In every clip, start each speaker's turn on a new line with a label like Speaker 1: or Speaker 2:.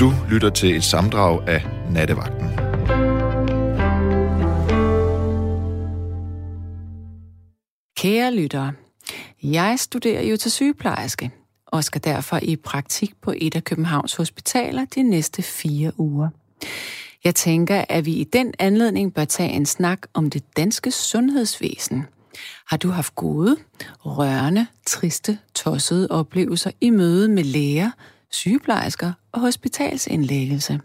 Speaker 1: Du lytter til et samdrag af Nattevagten.
Speaker 2: Kære lyttere, jeg studerer jo til sygeplejerske og skal derfor i praktik på et af Københavns hospitaler de næste fire uger. Jeg tænker, at vi i den anledning bør tage en snak om det danske sundhedsvæsen. Har du haft gode, rørende, triste, tossede oplevelser i møde med læger, sygeplejersker hospitalsindlæggelse?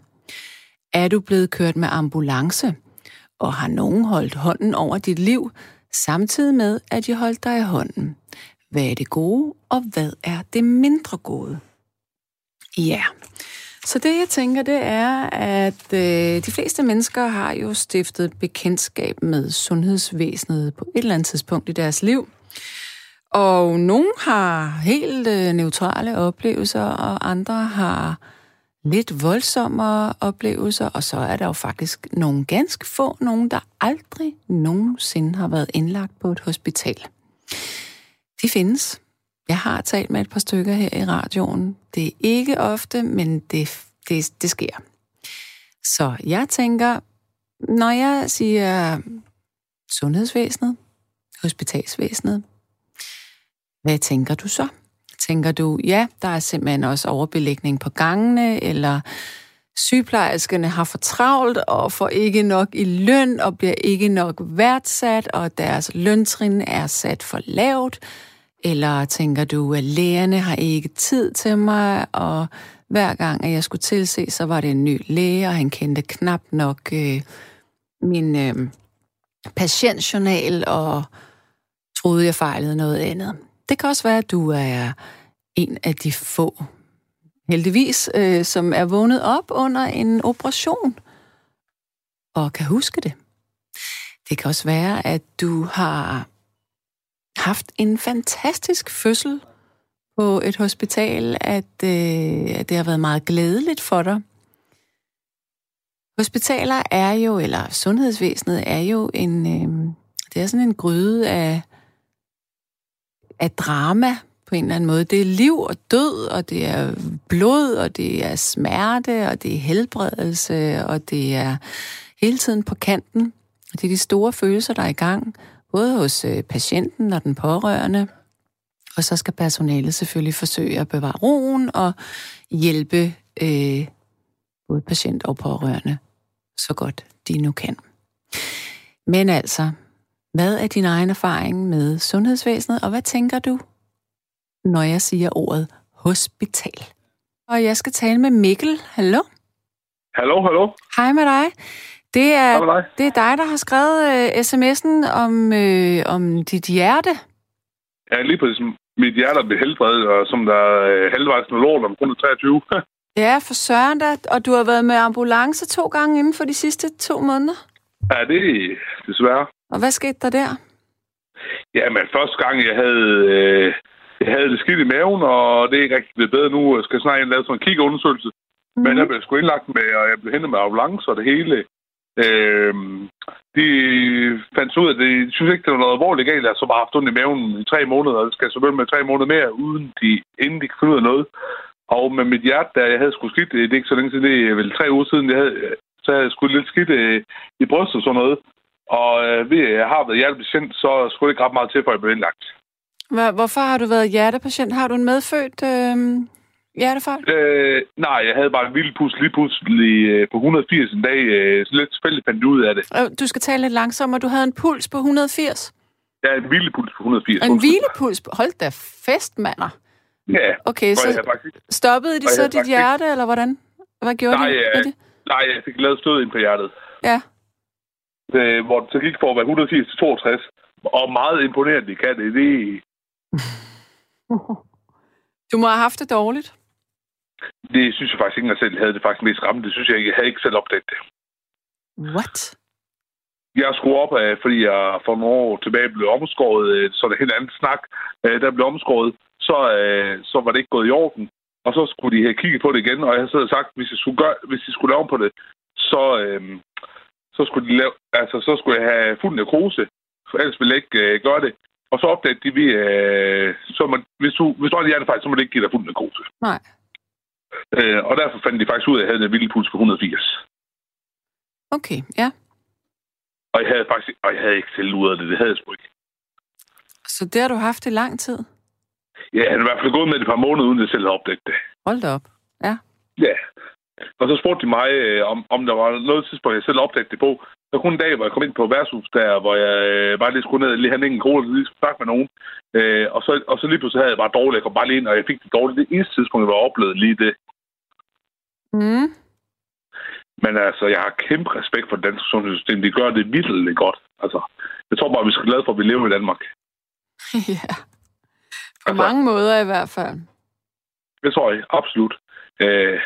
Speaker 2: Er du blevet kørt med ambulance, og har nogen holdt hånden over dit liv, samtidig med, at de holdt dig i hånden? Hvad er det gode, og hvad er det mindre gode? Ja, så det jeg tænker, det er, at øh, de fleste mennesker har jo stiftet bekendtskab med sundhedsvæsenet på et eller andet tidspunkt i deres liv. Og nogle har helt øh, neutrale oplevelser, og andre har lidt voldsommere oplevelser, og så er der jo faktisk nogle ganske få, nogen der aldrig nogensinde har været indlagt på et hospital. De findes. Jeg har talt med et par stykker her i radioen. Det er ikke ofte, men det, det, det sker. Så jeg tænker, når jeg siger sundhedsvæsenet, hospitalsvæsenet, hvad tænker du så? Tænker du, ja, der er simpelthen også overbelægning på gangene, eller sygeplejerskerne har for travlt og får ikke nok i løn og bliver ikke nok værdsat, og deres løntrin er sat for lavt, eller tænker du, at lægerne har ikke tid til mig, og hver gang, at jeg skulle tilse, så var det en ny læge, og han kendte knap nok øh, min øh, patientjournal, og troede, jeg fejlede noget andet. Det kan også være, at du er en af de få, heldigvis, øh, som er vågnet op under en operation, og kan huske det. Det kan også være, at du har haft en fantastisk fødsel på et hospital, at, øh, at det har været meget glædeligt for dig. Hospitaler er jo, eller sundhedsvæsenet er jo en, øh, det er sådan en gryde af, af drama på en eller anden måde. Det er liv og død, og det er blod, og det er smerte, og det er helbredelse, og det er hele tiden på kanten. Og det er de store følelser, der er i gang både hos øh, patienten og den pårørende, og så skal personalet selvfølgelig forsøge at bevare roen og hjælpe øh, både patient og pårørende så godt de nu kan. Men altså, hvad er din egen erfaring med sundhedsvæsenet, og hvad tænker du, når jeg siger ordet hospital? Og jeg skal tale med Mikkel. Hallo?
Speaker 3: Hallo, hallo.
Speaker 2: Hej med dig. Det er, det er dig, der har skrevet uh, sms'en om, uh, om dit hjerte.
Speaker 3: Ja, lige præcis. Mit hjerte er helbredet, og som der er uh, halvvejs med lort om 123.
Speaker 2: ja, for søren da. Og du har været med ambulance to gange inden for de sidste to måneder?
Speaker 3: Ja, det er desværre.
Speaker 2: Og hvad skete der der?
Speaker 3: Ja, men første gang, jeg havde, øh, jeg havde det skidt i maven, og det er ikke rigtig blevet bedre nu. Jeg skal snart lave sådan en kiggeundersøgelse. Mm. Men jeg blev sgu indlagt med, og jeg blev hentet med ambulance og det hele. Øh, de fandt ud af, at de synes ikke, det var noget alvorligt galt, at så bare haft ondt i maven i tre måneder, og det skal selvfølgelig med tre måneder mere, uden de, inden de kan finde ud af noget. Og med mit hjerte, da jeg havde skulle skidt, det er ikke så længe siden, det er vel tre uger siden, jeg havde, så havde jeg skulle lidt skidt øh, i brystet og sådan noget. Og øh, ved jeg har været hjertepatient, så skulle det ikke ret meget til, for at jeg blev indlagt.
Speaker 2: Hvorfor har du været hjertepatient? Har du en medfødt øh, Hjertefejl?
Speaker 3: Øh, nej, jeg havde bare en vild puls lige pludselig øh, på 180 en dag. Øh, så lidt tilfældigt fandt ud af det.
Speaker 2: Du skal tale lidt langsommere. Du havde en puls på 180?
Speaker 3: Ja, en hvilepuls på 180.
Speaker 2: En hvilepuls? På... Hold da fest, mander.
Speaker 3: Ja.
Speaker 2: Okay, så faktisk... stoppede de så dit hjerte, eller hvordan? Hvad gjorde
Speaker 3: nej,
Speaker 2: de
Speaker 3: det? Nej, jeg fik lavet stød ind på hjertet.
Speaker 2: Ja.
Speaker 3: Det, hvor det gik for at være 180 til 62. Og meget imponerende, de kan det. det...
Speaker 2: du må have haft det dårligt.
Speaker 3: Det synes jeg faktisk ikke, jeg selv havde det faktisk mest ramt. Det synes jeg ikke. Jeg havde ikke selv opdaget det.
Speaker 2: What?
Speaker 3: Jeg skulle op af, fordi jeg for nogle år tilbage blev omskåret, øh, så det er en helt anden snak. Øh, der blev omskåret, så, øh, så var det ikke gået i orden. Og så skulle de have kigget på det igen, og jeg havde sagt, hvis jeg skulle, gøre, hvis de skulle lave på det, så, øhm, så, skulle de lave, altså, så skulle jeg have fuld nekrose, for ellers ville jeg ikke øh, gøre det. Og så opdagede de, vi, øh, så man, hvis, du, hvis du har en hjertefejl, så må det ikke give dig fuld nekrose.
Speaker 2: Nej.
Speaker 3: Øh, og derfor fandt de faktisk ud af, at jeg havde en vildt puls på 180.
Speaker 2: Okay, ja.
Speaker 3: Og jeg havde faktisk og jeg havde ikke selv ud af det. Det havde jeg sgu ikke.
Speaker 2: Så det har du haft i lang tid?
Speaker 3: Ja, han er i hvert fald gået med det et par måneder, uden at jeg selv havde opdaget det.
Speaker 2: Hold da op. Ja.
Speaker 3: Ja. Og så spurgte de mig, øh, om, om der var noget tidspunkt, jeg selv opdagede det på. Der kunne en dag, hvor jeg kom ind på værtshus der, hvor jeg øh, bare lige skulle ned og lige have en og lige skulle snakke med nogen. Øh, og, så, og så lige pludselig havde jeg bare dårligt. Jeg kom bare lige ind, og jeg fik det dårligt. Det eneste tidspunkt, jeg var oplevet lige det.
Speaker 2: Mm.
Speaker 3: Men altså, jeg har kæmpe respekt for det danske sundhedssystem. De gør det vildt godt. Altså, jeg tror bare, vi skal glade for, at vi lever i Danmark.
Speaker 2: ja. På altså, mange måder i hvert fald.
Speaker 3: Det tror jeg, absolut. Øh,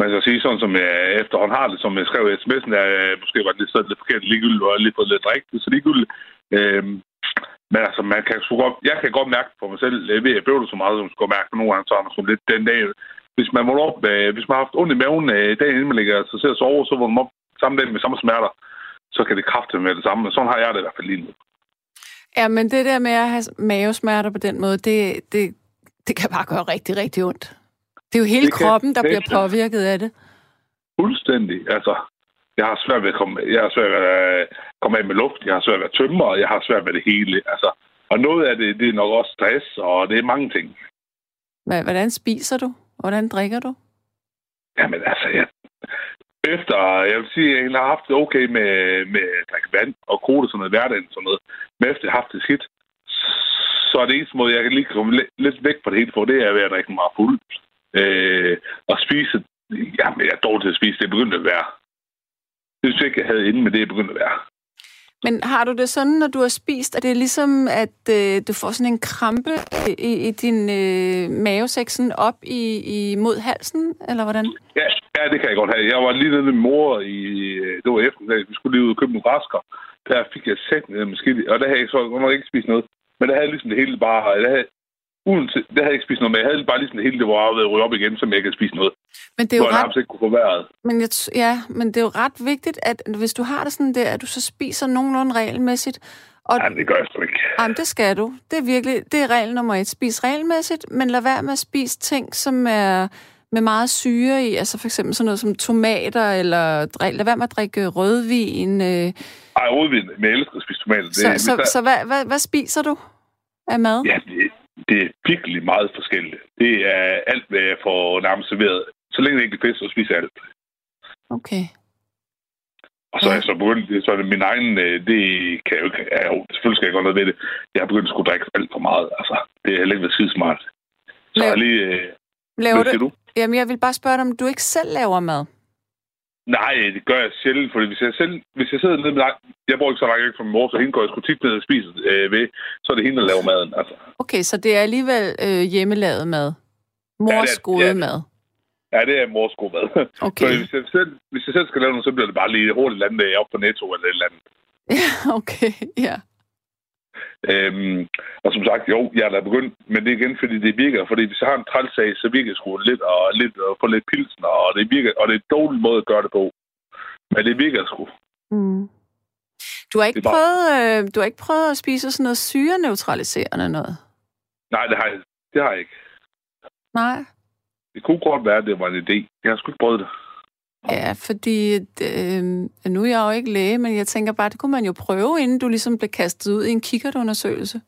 Speaker 3: man skal sige sådan, som jeg efterhånden har det, som jeg skrev i sms'en, at øh, måske var det lidt lidt forkert ligegyldigt, og lige fået lidt rigtigt, så ligegyldigt. Øhm, men altså, man kan sgu godt, jeg kan godt mærke på mig selv, jeg ved, jeg bøvler så meget, som jeg skal mærke, på nogle gange så man sådan lidt den dag, hvis man vågner op, øh, hvis man har haft ondt i maven øh, dagen inden man ligger sig til at sove, så vågner man op samme dag med samme smerter, så kan det kræfte med det samme. Men sådan har jeg det i hvert fald lige nu.
Speaker 2: Ja, men det der med at have mavesmerter på den måde, det, det, det kan bare gøre rigtig, rigtig ondt. Det er jo hele det kroppen, der bliver påvirket af det.
Speaker 3: Fuldstændig. Altså, jeg har svært ved at komme, jeg har svært ved at komme af med luft, jeg har svært ved at tømme, og jeg har svært ved det hele. Altså, og noget af det, det er nok også stress, og det er mange ting.
Speaker 2: Hvordan spiser du? Hvordan drikker du?
Speaker 3: Jamen altså, jeg, efter, jeg vil sige, at jeg har haft det okay med, med drikke vand og kode sådan noget hverdagen, sådan noget. Men efter jeg har haft det skidt, så er det eneste måde, jeg kan lige komme lidt væk fra det hele for, det er ved at drikke mig fuld. Øh, og spise, jamen jeg er dårlig til at spise, det er begyndt at være. Det synes jeg ikke, jeg havde inden, men det er begyndt at være.
Speaker 2: Men har du det sådan, når du har spist, at det er ligesom, at øh, du får sådan en krampe i, i din øh, mavesæk op i, i, mod halsen, eller hvordan?
Speaker 3: Ja, ja, det kan jeg godt have. Jeg var lige nede med min i, øh, det var eftermiddag, vi skulle lige ud og købe nogle rasker. Der fik jeg sæt ned skidt, og der havde jeg så nok ikke spist noget. Men der havde ligesom det hele bare, der havde, uden til, det havde jeg ikke spist noget med. Jeg havde bare ligesom det hele, det var ved at ryge op igen, så jeg ikke havde spist noget.
Speaker 2: Men det er jo ret...
Speaker 3: ikke kunne få været.
Speaker 2: Men jeg, ja, men det er jo ret vigtigt, at hvis du har det sådan der, at du så spiser nogenlunde regelmæssigt.
Speaker 3: Og... Nej, det gør jeg sgu ikke.
Speaker 2: Jamen, det skal du. Det er virkelig, det er regel nummer et. Spis regelmæssigt, men lad være med at spise ting, som er med meget syre i, altså for eksempel sådan noget som tomater, eller lad være med at drikke rødvin. Øh...
Speaker 3: Ej, rødvin, men jeg elsker at spise tomater. Det,
Speaker 2: så så, der... så hvad, hvad, hvad spiser du af mad?
Speaker 3: Ja, det, det er virkelig meget forskelligt. Det er alt, hvad jeg får nærmest serveret. Så længe det ikke er fisk, så spiser jeg alt.
Speaker 2: Okay.
Speaker 3: Og så er jeg så begyndt, så er det min egen, øh, det kan jeg jo ikke, ja, jo, selvfølgelig skal jeg godt noget ved det. Jeg har begyndt at skulle drikke alt for meget. Altså, det er heller ikke været skidesmart. Så Lav... jeg lige... Øh,
Speaker 2: laver du? du? Jamen, jeg vil bare spørge dig, om du ikke selv laver mad?
Speaker 3: Nej, det gør jeg sjældent, fordi hvis jeg, selv, hvis jeg sidder nede med dig, jeg bor ikke så langt ikke fra min mor, så hende går jeg sgu tit ned og spiser øh, ved, så er det hende, der laver maden. Altså.
Speaker 2: Okay, så det er alligevel øh, hjemmelavet mad? Mors ja, gode ja, mad?
Speaker 3: Ja, det er mors gode mad. Okay. Så hvis jeg, selv, hvis jeg selv skal lave noget, så bliver det bare lige hurtigt landet op på Netto eller et eller andet.
Speaker 2: Ja, okay, ja.
Speaker 3: Øhm, og som sagt, jo, jeg er da begyndt, men det er igen, fordi det virker. Fordi hvis jeg har en trælsag, så virker det sgu lidt og lidt og få lidt pilsen, og det virker, og det er en dårlig måde at gøre det på. Men det virker sgu.
Speaker 2: Mm. Du har ikke bare... prøvet, øh, du har ikke prøvet at spise sådan noget syreneutraliserende noget?
Speaker 3: Nej, det har jeg, det har jeg ikke.
Speaker 2: Nej.
Speaker 3: Det kunne godt være, at det var en idé. Jeg har sgu ikke prøvet det.
Speaker 2: Ja, fordi øh, nu er jeg jo ikke læge, men jeg tænker bare, det kunne man jo prøve, inden du ligesom blev kastet ud i en kikkertundersøgelse.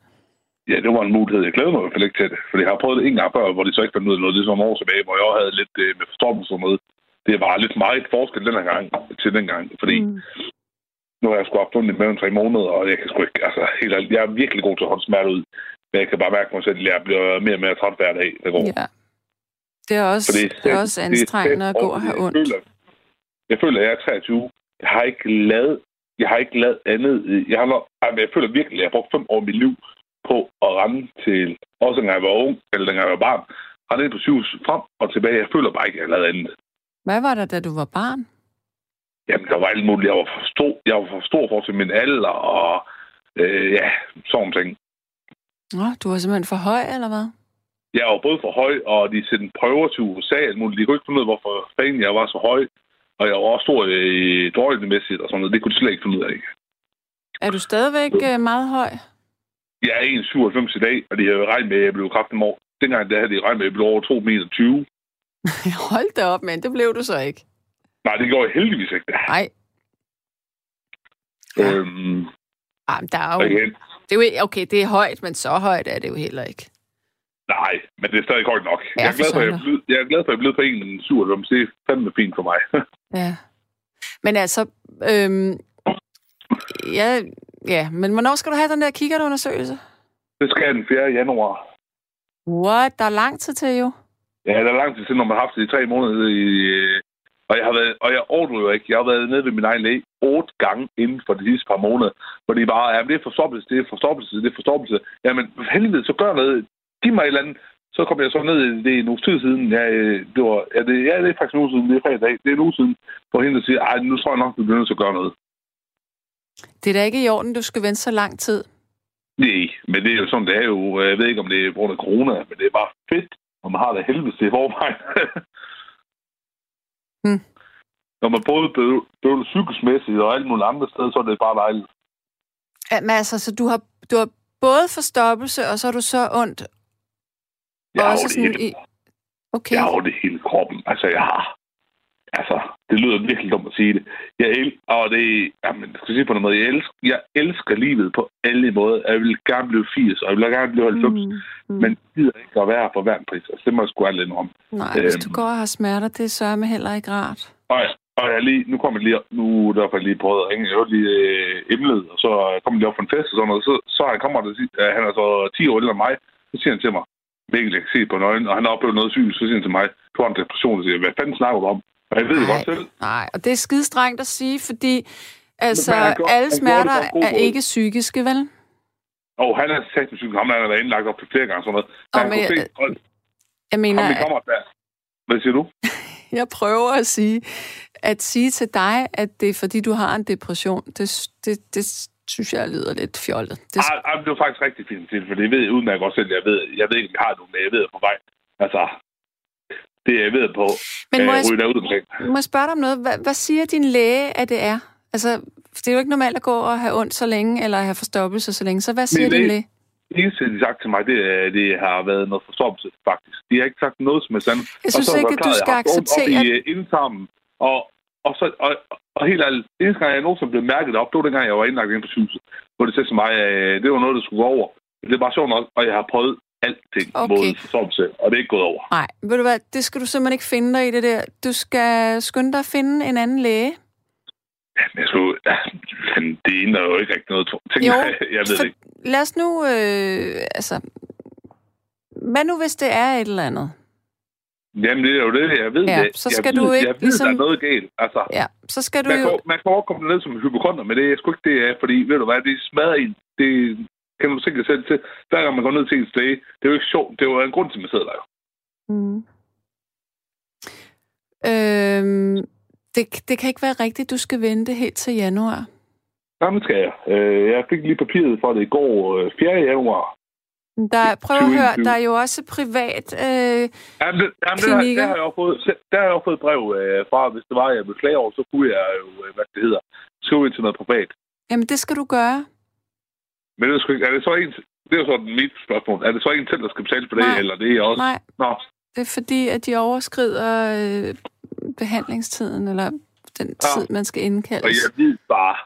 Speaker 3: Ja, det var en mulighed. Jeg glæder mig i hvert fald ikke til det. Fordi jeg har prøvet det en gang før, hvor de så ikke fandt ud af noget. Det er sådan år tilbage, hvor jeg havde lidt øh, med og noget. Det var lidt meget forskel den her gang til den gang. Fordi mm. nu har jeg sgu haft ondt i maven tre måneder, og jeg kan sgu ikke, altså helt jeg er virkelig god til at holde smerte ud. Men jeg kan bare mærke mig selv, at jeg bliver mere og mere træt hver dag, det går.
Speaker 2: Ja. Det er også, det, det er også anstrengende at gå og have ondt.
Speaker 3: Føler, jeg føler, at jeg er 23. Jeg har ikke lavet, jeg har ikke lavet andet. Jeg, har nok, jeg føler virkelig, at jeg har brugt fem år af mit liv på at rende til, også når jeg var ung, eller når jeg var barn, rende ind på syvhus frem og tilbage. Jeg føler bare ikke, at jeg har lavet andet.
Speaker 2: Hvad var der, da du var barn?
Speaker 3: Jamen, der var alt muligt. Jeg var for stor, jeg var for stor for til min alder, og øh, ja, sådan ting.
Speaker 2: Nå, du var simpelthen for høj, eller hvad?
Speaker 3: Jeg var både for høj, og de sendte prøver til USA. Alt muligt. De kunne ikke finde ud af, hvorfor fanden jeg var så høj. Og jeg var også stor i drøjdemæssigt og sådan noget. Det kunne de slet ikke finde ud af.
Speaker 2: Er du stadigvæk øh, meget høj?
Speaker 3: Jeg er 1,97 i dag, og de har regnet med, at jeg blev kraftig år. Dengang der havde de regnet med, at jeg blev over 2,20 meter.
Speaker 2: Hold da op, men det blev du så ikke.
Speaker 3: Nej, det går jeg heldigvis ikke.
Speaker 2: Nej. Øhm, ah, der er jo... Igen. Det er jo, okay, det er højt, men så højt er det jo heller ikke.
Speaker 3: Nej, men det er stadig højt nok. Ja, jeg, er glad for, jeg, jeg er glad for, at jeg er blevet på 1,97. Det er fandme fint for mig.
Speaker 2: ja. Men altså, øhm, ja, ja, men hvornår skal du have den der kikkertundersøgelse?
Speaker 3: Det skal jeg den 4. januar.
Speaker 2: What? Der er lang tid til jo.
Speaker 3: Ja, der er lang tid til, når man har haft det i tre måneder i... Og jeg har været, og jeg overdriver ikke. Jeg har været nede ved min egen læge otte gange inden for de sidste par måneder. Hvor de bare, ja, det er forstoppelse, det er forstoppelse, det er forstoppelse. Jamen, helvede, så gør noget. Giv mig et eller andet. Så kom jeg så ned, det er en uge tid siden. Ja, det var, ja, det, ja, det er faktisk en uge siden. Det er fredag. Det er en uge siden. For hende at sige, ej, nu tror jeg nok, du bliver nødt til at gøre noget.
Speaker 2: Det er da ikke i orden, du skal vente så lang tid.
Speaker 3: Nej, men det er jo sådan, det er jo. Jeg ved ikke, om det er på grund af corona, men det er bare fedt, når man har det helvede til forvejen. hmm. Når man både bøvler psykisk og alt muligt andre steder, så er det bare dejligt.
Speaker 2: Ja, men altså, så du har, du har både forstoppelse, og så har du så ondt?
Speaker 3: Jeg har det hele. I... Okay. Jeg har det hele kroppen. Altså, jeg har altså, det lyder virkelig dumt at sige det. Jeg el og det, jamen, skal sige på noget måde, jeg elsker, jeg elsker livet på alle måder. Jeg vil gerne blive 80, og jeg vil gerne blive 90, mm, mm. men gider ikke at være for hver pris. Altså, det må jeg sgu aldrig om.
Speaker 2: Nej, øhm, hvis du går og har smerter, det sørger mig heller ikke rart.
Speaker 3: Og, og jeg lige, nu kommer jeg lige, nu der jeg lige prøvet at ringe, jeg lige øh, emnet, og så kommer jeg lige op for en fest og sådan noget, så, så han kommer der, øh, han er så 10 år ældre end mig, så siger han til mig, Mikkel, jeg kan se på nøgen, og han har oplevet noget sygt, så siger han til mig, du har en depression, og siger, hvad fanden snakker du om? Og jeg ved det godt selv.
Speaker 2: Nej, og det er skidestrengt at sige, fordi altså, gør, alle smerter er ikke psykiske, vel?
Speaker 3: Og han er sagt psykisk. Ham er der indlagt op til flere gange sådan noget.
Speaker 2: Oh, men, jeg, og, jeg mener...
Speaker 3: Ham, kommer der. Hvad siger du?
Speaker 2: jeg prøver at sige, at sige til dig, at det er fordi, du har en depression, det, det, det synes jeg lyder lidt fjollet.
Speaker 3: Det, Ej, ah, det er faktisk rigtig fint til, for det ved jeg udmærket godt selv. Jeg ved, jeg ved ikke, om jeg har det, men jeg ved på vej. Altså, det er jeg ved på.
Speaker 2: Men må, jeg, ud omkring. må jeg spørge dig om noget? Hvad, hvad siger din læge, at det er? Altså, det er jo ikke normalt at gå og have ondt så længe, eller have forstoppelse så længe. Så hvad siger din læge?
Speaker 3: Det eneste, de har sagt til mig, det, det har været noget forstoppelse, faktisk. De har ikke sagt noget som er sandt.
Speaker 2: Jeg synes ikke, at du skal acceptere...
Speaker 3: Op i uh, indtarmen, og, og, så, og, og helt ærligt, eneste gang, jeg nogensinde blev mærket op, det var dengang, jeg var indlagt ind på sygehuset, hvor det sagde til mig, at øh, det var noget, der skulle gå over. Det er bare sjovt nok, og jeg har prøvet alting okay. mod forsovelse, og det er ikke gået over.
Speaker 2: Nej, ved du hvad, det skal du simpelthen ikke finde dig i det der. Du skal skynde dig at finde en anden læge.
Speaker 3: Jamen, jeg skulle, ja, det ene er jo ikke rigtig noget, ting, jo, jeg, jeg ved ikke.
Speaker 2: Lad os nu, øh, altså, hvad nu hvis det er et eller andet?
Speaker 3: Jamen, det er jo det, jeg ved
Speaker 2: ja,
Speaker 3: det.
Speaker 2: så skal
Speaker 3: jeg
Speaker 2: du
Speaker 3: ved,
Speaker 2: ikke
Speaker 3: jeg ved, ligesom... der er noget galt. Altså,
Speaker 2: ja, så skal du
Speaker 3: man,
Speaker 2: jo...
Speaker 3: Kan, man kan også komme ned som en hypokonter, men det er sgu ikke det, er, fordi, ved du hvad, det smadrer en. Det, kan du sikkert selv til, hver gang man går ned til en stage. Det er jo ikke sjovt. Det er jo en grund til, at man sidder der. Mm.
Speaker 2: Øhm, det, det kan ikke være rigtigt, du skal vente helt til januar.
Speaker 3: Jamen skal jeg. Øh, jeg fik lige papiret for det i går, 4. Øh, januar.
Speaker 2: Der, prøv at høre, der er jo også privat øh, jamen, det, jamen.
Speaker 3: Der, der, har jeg også fået, der har jeg også fået brev øh, fra, hvis det var, jeg blev klage over, så kunne jeg jo, øh, hvad det hedder, skrive ind til noget privat.
Speaker 2: Jamen, det skal du gøre.
Speaker 3: Men det er, er det så en... Det er jo sådan mit spørgsmål. Er det så en selv, der skal betale for det,
Speaker 2: nej,
Speaker 3: eller det er også...
Speaker 2: Nej, Nå. det er fordi, at de overskrider øh, behandlingstiden, eller den ja. tid, man skal indkaldes.
Speaker 3: Og jeg ved bare,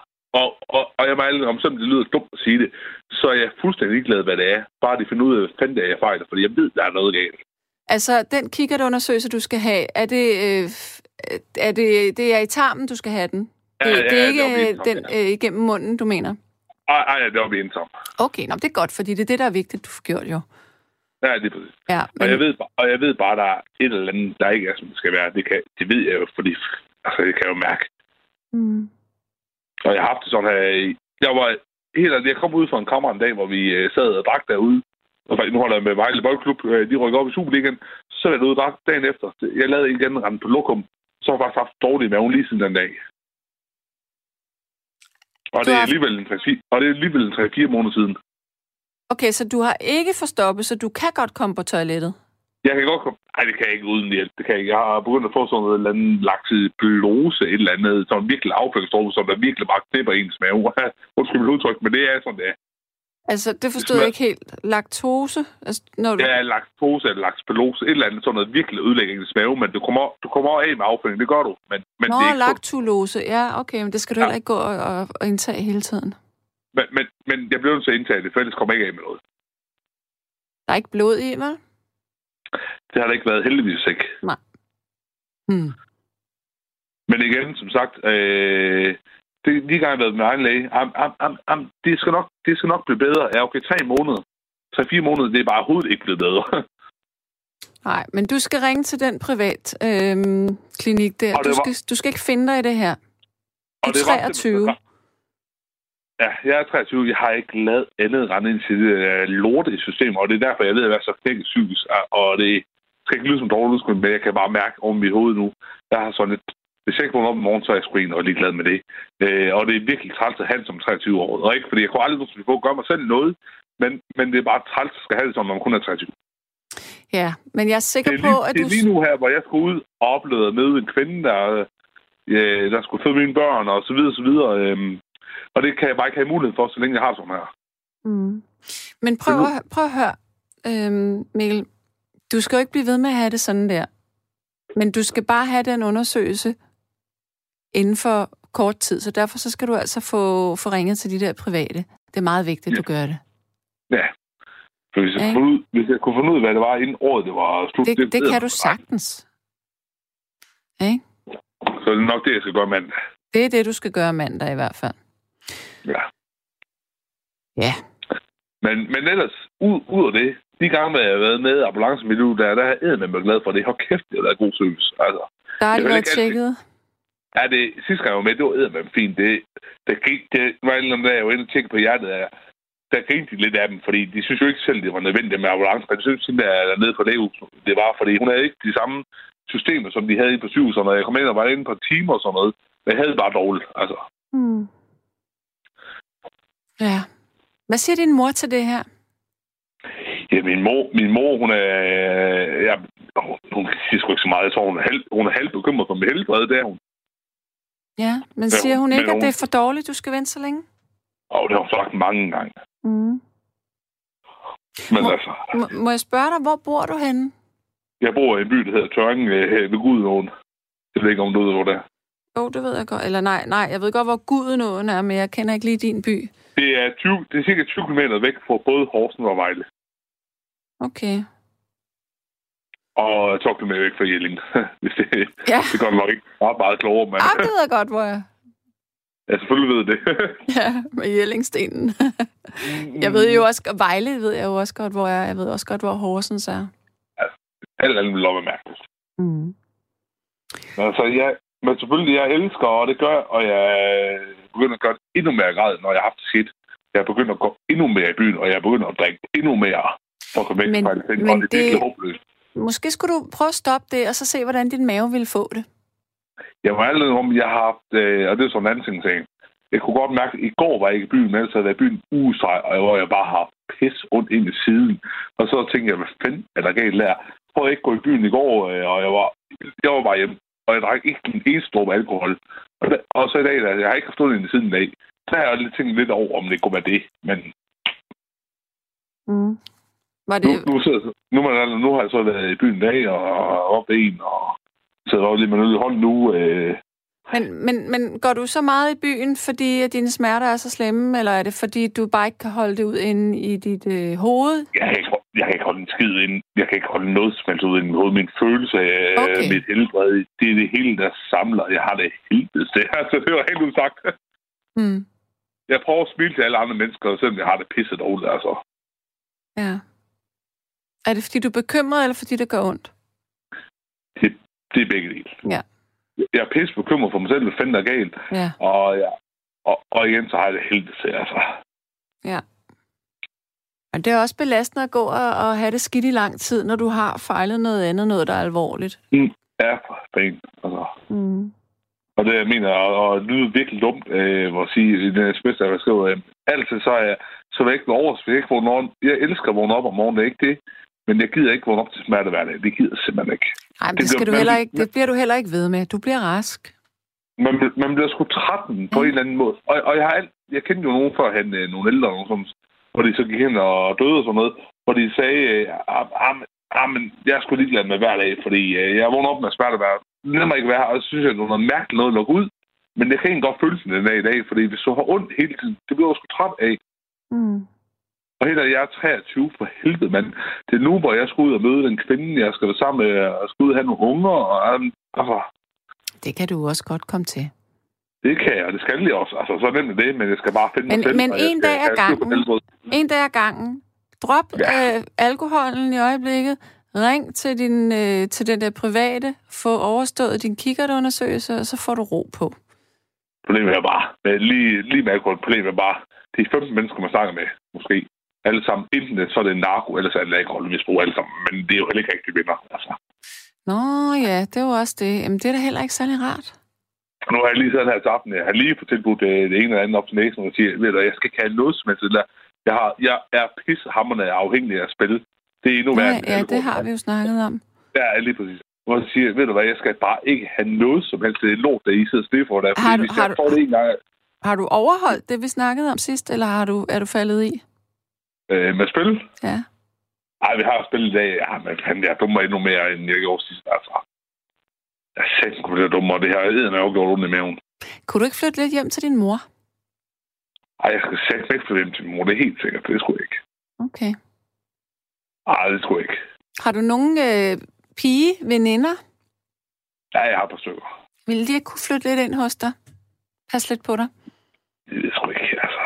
Speaker 3: og, og, og jeg må aldrig, om selvom det lyder dumt at sige det, så er jeg fuldstændig ligeglad, hvad det er. Bare de finder ud af, hvad fanden det er, jeg fejler, fordi jeg ved, der er noget galt.
Speaker 2: Altså, den kikkertundersøgelse, du skal have, er det, øh, er det, det er i tarmen, du skal have den? Det, ja, ja, det er ikke det den øh, igennem munden, du mener?
Speaker 3: Ej, ej, det var vi ensom.
Speaker 2: Okay, nå, det er godt, fordi det er det, der er vigtigt, du får gjort jo.
Speaker 3: Ja, det er præcis.
Speaker 2: Ja,
Speaker 3: men... og, jeg ved, og jeg ved bare, der er et eller andet, der ikke er, som det skal være. Det, kan, det ved jeg jo, fordi altså, det kan jeg jo mærke. Mm. Og jeg har haft det sådan her... Jeg var helt jeg kom ud fra en kammer en dag, hvor vi øh, sad og drak derude. Og nu holder jeg med Vejle Boldklub. Øh, de rykker op i Superligaen. Så er jeg ude og drak dagen efter. Jeg lavede en igen rende på lokum. Så har jeg faktisk haft dårlig mave lige siden den dag. Og det, er alligevel en 3, og det er alligevel en 3-4 måneder siden.
Speaker 2: Okay, så du har ikke forstoppet, så du kan godt komme på toilettet?
Speaker 3: Jeg kan godt komme... Nej, det kan jeg ikke uden hjælp. Det kan jeg ikke. Jeg har begyndt at få sådan noget eller andet laktiblose, et eller andet, sådan virkelig afføringsstråle, som der virkelig bare knipper ens mave. Undskyld mit udtryk, men det er sådan, det er.
Speaker 2: Altså, det forstod jeg ikke helt. Laktose? Altså, når du...
Speaker 3: Det er laktose eller laktspelose, et eller andet sådan noget virkelig ødelæggende smave, men du kommer, du kommer af med afføring, det gør du. Men, men
Speaker 2: Nå,
Speaker 3: det er ikke
Speaker 2: laktulose. Ja, okay, men det skal du
Speaker 3: Ja.
Speaker 2: heller ikke gå og, og, og indtage hele tiden.
Speaker 3: Men, men, men jeg bliver nødt til at indtage det, for ellers kommer jeg ikke af med noget.
Speaker 2: Der er ikke blod i, vel?
Speaker 3: Det har der ikke været heldigvis ikke.
Speaker 2: Hmm.
Speaker 3: Men igen, som sagt, øh, det, lige gang jeg har været med egen læge, am, am, am, am, det, skal nok, det skal nok blive bedre. Ja, okay, tre måneder. Tre-fire måneder, det er bare overhovedet ikke blevet bedre.
Speaker 2: Nej, men du skal ringe til den privat øhm, klinik der. Du
Speaker 3: var-
Speaker 2: skal, du skal ikke finde dig i det her. Du er
Speaker 3: det var
Speaker 2: 23.
Speaker 3: Ja, jeg er 23. Jeg har ikke lavet andet rende ind til det uh, lorte system, og det er derfor, jeg ved at være så knækket psykisk. Og- det skal ikke lyde som dårligt men jeg kan bare mærke over mit hoved nu. Jeg har sådan et... Hvis jeg ikke vågner op i morgen, så er jeg egentlig og ligeglad med det. Uh, og det er virkelig træls at have det som 23 år. Og ikke fordi jeg kunne aldrig nogensinde få at gøre mig selv noget, men, men det er bare træls at skal have det som, når man kun er 23.
Speaker 2: Ja, men jeg er sikker
Speaker 3: Det er,
Speaker 2: på,
Speaker 3: lige,
Speaker 2: at
Speaker 3: det
Speaker 2: du...
Speaker 3: er lige nu her, hvor jeg skulle ud og opleve møde en kvinde, der, øh, der skulle føde mine børn, og så videre, så videre. Øhm, og det kan jeg bare ikke have mulighed for, så længe jeg har sådan her.
Speaker 2: Mm. Men prøv,
Speaker 3: nu-
Speaker 2: at, prøv at høre, øhm, Mikkel. Du skal jo ikke blive ved med at have det sådan der. Men du skal bare have den undersøgelse inden for kort tid, så derfor så skal du altså få, få ringet til de der private. Det er meget vigtigt, at du gør det.
Speaker 3: Ja. For hvis jeg,
Speaker 2: Ja.
Speaker 3: ja. ud, hvis jeg kunne finde ud af, hvad det var, inden året det var slut...
Speaker 2: Det, det
Speaker 3: ved
Speaker 2: kan du sagtens. Ikke?
Speaker 3: Så det er nok det, jeg skal gøre mandag.
Speaker 2: Det er det, du skal gøre mandag i hvert fald.
Speaker 3: Ja.
Speaker 2: Ja.
Speaker 3: Men, men ellers, ud, ud af det, de gange, hvor jeg har været med i liv, der, der har jeg med glad for det. Hold kæft, det har været god service. Altså,
Speaker 2: Der har de været tjekket.
Speaker 3: Ja, det, sidste gang jeg var med, det var eddermame fint. Det, det, gik, det var en eller anden dag, jeg var inde og tjekke på hjertet af, der grinte de lidt af dem, fordi de synes jo ikke selv, det var nødvendigt med ambulance. De synes, at der er nede på lægehuset. Det var, fordi hun havde ikke de samme systemer, som de havde inde på sygehusene. Når jeg kom ind og var inde på timer og sådan noget, men jeg havde bare dårligt. Altså,
Speaker 2: Hmm. Ja. Hvad siger din mor til det her?
Speaker 3: ja, min mor, min mor hun er... Ja, hun siger sgu ikke så meget. Jeg tror, hun er halv, hun er halv bekymret for mit helbred, det er hun.
Speaker 2: Ja, men
Speaker 3: Ja,
Speaker 2: siger hun ikke, at
Speaker 3: hun-
Speaker 2: det er for dårligt, du skal vente så længe?
Speaker 3: Og det har hun sagt mange gange.
Speaker 2: Mm.
Speaker 3: Men
Speaker 2: Må-
Speaker 3: altså,
Speaker 2: Må, må jeg spørge dig, hvor bor du henne?
Speaker 3: jeg bor i en by, der hedder Tørring øh, ved Gudnåen. Jeg ved ikke, om du ved, hvor det er.
Speaker 2: Jo, oh, det ved jeg godt. Eller nej, nej, jeg ved godt, hvor Gudenåen er, men jeg kender ikke lige din by.
Speaker 3: Det er, 20, det er cirka 20 km væk fra både Horsens og Vejle.
Speaker 2: Okay.
Speaker 3: Og 12 km væk fra Jelling. Hvis det,
Speaker 2: Ja,
Speaker 3: det går nok ikke meget, meget klogere, men
Speaker 2: ah, det ved jeg godt, hvor jeg...
Speaker 3: jeg selvfølgelig ved det.
Speaker 2: Ja, med Jellingstenen. jeg ved jo også, Vejle ved jeg jo også godt, hvor jeg er. Jeg ved også godt, hvor Horsens er.
Speaker 3: Alt andet vil være mærkeligt.
Speaker 2: Mm.
Speaker 3: Altså, jeg, men selvfølgelig, jeg elsker, og det gør, og jeg begynder at gøre det endnu mere grad, når jeg har haft det skidt. Jeg er begyndt at gå endnu mere i byen, og jeg er begyndt at drikke endnu mere for at komme væk
Speaker 2: Men-
Speaker 3: fra det
Speaker 2: men
Speaker 3: og det er virkelig håbløst.
Speaker 2: Måske skulle du prøve at stoppe det, og så se, hvordan din mave ville få det.
Speaker 3: Jeg var allerede om, jeg har haft, øh, og det er sådan en anden ting, ting. Jeg kunne godt mærke, at i går var jeg ikke i byen, men ellers havde jeg været i byen streg, og hvor jeg bare har pis ondt ind i siden. Og så tænkte jeg, hvad fanden er der galt der? Jeg prøvede ikke at gå i byen i går, øh, og jeg var, jeg var bare hjemme. Og jeg drak ikke en eneste dråbe alkohol. Og, da, og så i dag, der, jeg har ikke ind i siden i dag. Så har jeg lidt tænkt lidt over, om det kunne være det. Men
Speaker 2: Mm. Var
Speaker 3: nu,
Speaker 2: det...
Speaker 3: nu, nu, nu, nu har jeg så været i byen i dag, og op en, og sidder også lige med noget hånden nu. Øh,
Speaker 2: Men, men, men går du så meget i byen, fordi at dine smerter er så slemme, eller er det fordi, du bare ikke kan holde det ud inde i dit øh, hoved?
Speaker 3: jeg kan, ikke, jeg kan ikke holde en skid ind. Jeg kan ikke holde noget som helst ud i mit hoved. Min følelse af
Speaker 2: Okay.
Speaker 3: okay. mit helbred, det er det hele, der samler. Jeg har det helvedes. Det, altså, det var helt udsagt.
Speaker 2: Mm.
Speaker 3: Jeg prøver at smile til alle andre mennesker, selvom jeg har det pisset dårligt. Altså.
Speaker 2: Ja. Er det fordi, du er bekymret, eller fordi det gør ondt?
Speaker 3: Det, det er begge dele.
Speaker 2: Ja.
Speaker 3: Jeg er pisse bekymret for mig selv, hvad fanden er galt.
Speaker 2: Ja.
Speaker 3: Og, ja, og, og igen, så har jeg det helvedes. Altså.
Speaker 2: Ja. Og det er også belastende at gå og, og have det skidt i lang tid, når du har fejlet noget andet, noget der er alvorligt.
Speaker 3: Ja, for fanden. Altså.
Speaker 2: Mm.
Speaker 3: Og det, jeg mener, og, og det lyder virkelig dumt, øh, at sige, i den sms, der skriver, øh, altid så er jeg, så vil jeg ikke over, jeg ikke vågne. Jeg elsker at vågne op om morgenen, det er ikke det. Men jeg gider ikke vågne op til smerte hver dag. Det gider jeg simpelthen ikke.
Speaker 2: Nej, men
Speaker 3: Det
Speaker 2: det, skal
Speaker 3: bliver-
Speaker 2: du heller ikke, det bliver du heller ikke ved med. Du bliver rask.
Speaker 3: Man, man bliver sgu træt på
Speaker 2: Mm.
Speaker 3: en eller anden måde. Og, og jeg har alt, jeg kendte jo nogen før, han, øh, nogle ældre, nogen, som, hvor de så gik hen og døde og sådan noget, hvor de sagde, øh, ah, ah, ah, men jeg skulle lige glad med hver dag, fordi øh, jeg vågner op med smertevejr. Det nemmer ikke være her, og så synes jeg, at det er noget mærkeligt noget at lukke ud. Men det kan egentlig godt føle den dag i dag, fordi hvis du har ondt hele tiden, det bliver du sgu træt af.
Speaker 2: Mm.
Speaker 3: Og helt jeg er 23 for helvede, mand. Det er nu, hvor jeg skal ud og møde den kvinde, jeg skal være sammen med, og skal ud og have nogle unger. Og, altså,
Speaker 2: Det kan du også godt komme til.
Speaker 3: det kan jeg, og det skal jeg også. Altså, så nemt er det, men jeg skal bare finde
Speaker 2: Men-
Speaker 3: mig selv.
Speaker 2: men en dag ad gangen. En dag ad gangen. Drop
Speaker 3: Ja.
Speaker 2: øh, alkoholen i øjeblikket. Ring til, din, øh, til den der private. Få overstået din kikkertundersøgelse, og så får du ro på.
Speaker 3: Problemet er bare, med lige, lige med alkohol, problemet er bare, det er 15 mennesker, man snakker med, måske. Alle sammen, enten så er det narko, eller så er det alkoholmisbrug alle sammen. Men det er jo heller ikke rigtig venner. Altså.
Speaker 2: Nå ja, det er jo også det. Jamen, det er da heller ikke særlig rart.
Speaker 3: Nu har jeg lige siddet her til aften, jeg har lige fået tilbudt øh, det ene eller andet op til næsen, og siger, ved du, jeg skal ikke have noget som helst. Jeg, har, jeg er pissehammerende afhængig af at spille. Det er endnu værre.
Speaker 2: Ja, ja, det har vi jo snakket om.
Speaker 3: Ja, lige præcis. Hvor jeg siger, ved du hvad, jeg skal bare ikke have noget som helst. Det er lort, der I sidder stille for. Der,
Speaker 2: Har du- har du-
Speaker 3: det en gang
Speaker 2: Har du overholdt det, vi snakkede om sidst, eller har du, er du faldet i?
Speaker 3: Øh, med spil,
Speaker 2: Ja.
Speaker 3: Ej, vi har spillet i dag. Ja, men fanden, jeg dummer endnu mere, end jeg gjorde sidst. Altså. Jeg sagde, at det er dummere. Det her æden er jo gjort ondt i maven.
Speaker 2: Kunne du ikke flytte lidt hjem til din mor?
Speaker 3: Ej, jeg skal sætte væk fra dem til min mor. Det er helt sikkert. Det skulle jeg ikke.
Speaker 2: Okay.
Speaker 3: Ej, det skulle jeg ikke.
Speaker 2: Har du nogen øh, pige, veninder?
Speaker 3: Ja, jeg har et par stykker.
Speaker 2: Ville de ikke kunne flytte lidt ind hos dig? Pas lidt på dig.
Speaker 3: Det ved jeg sgu ikke, altså.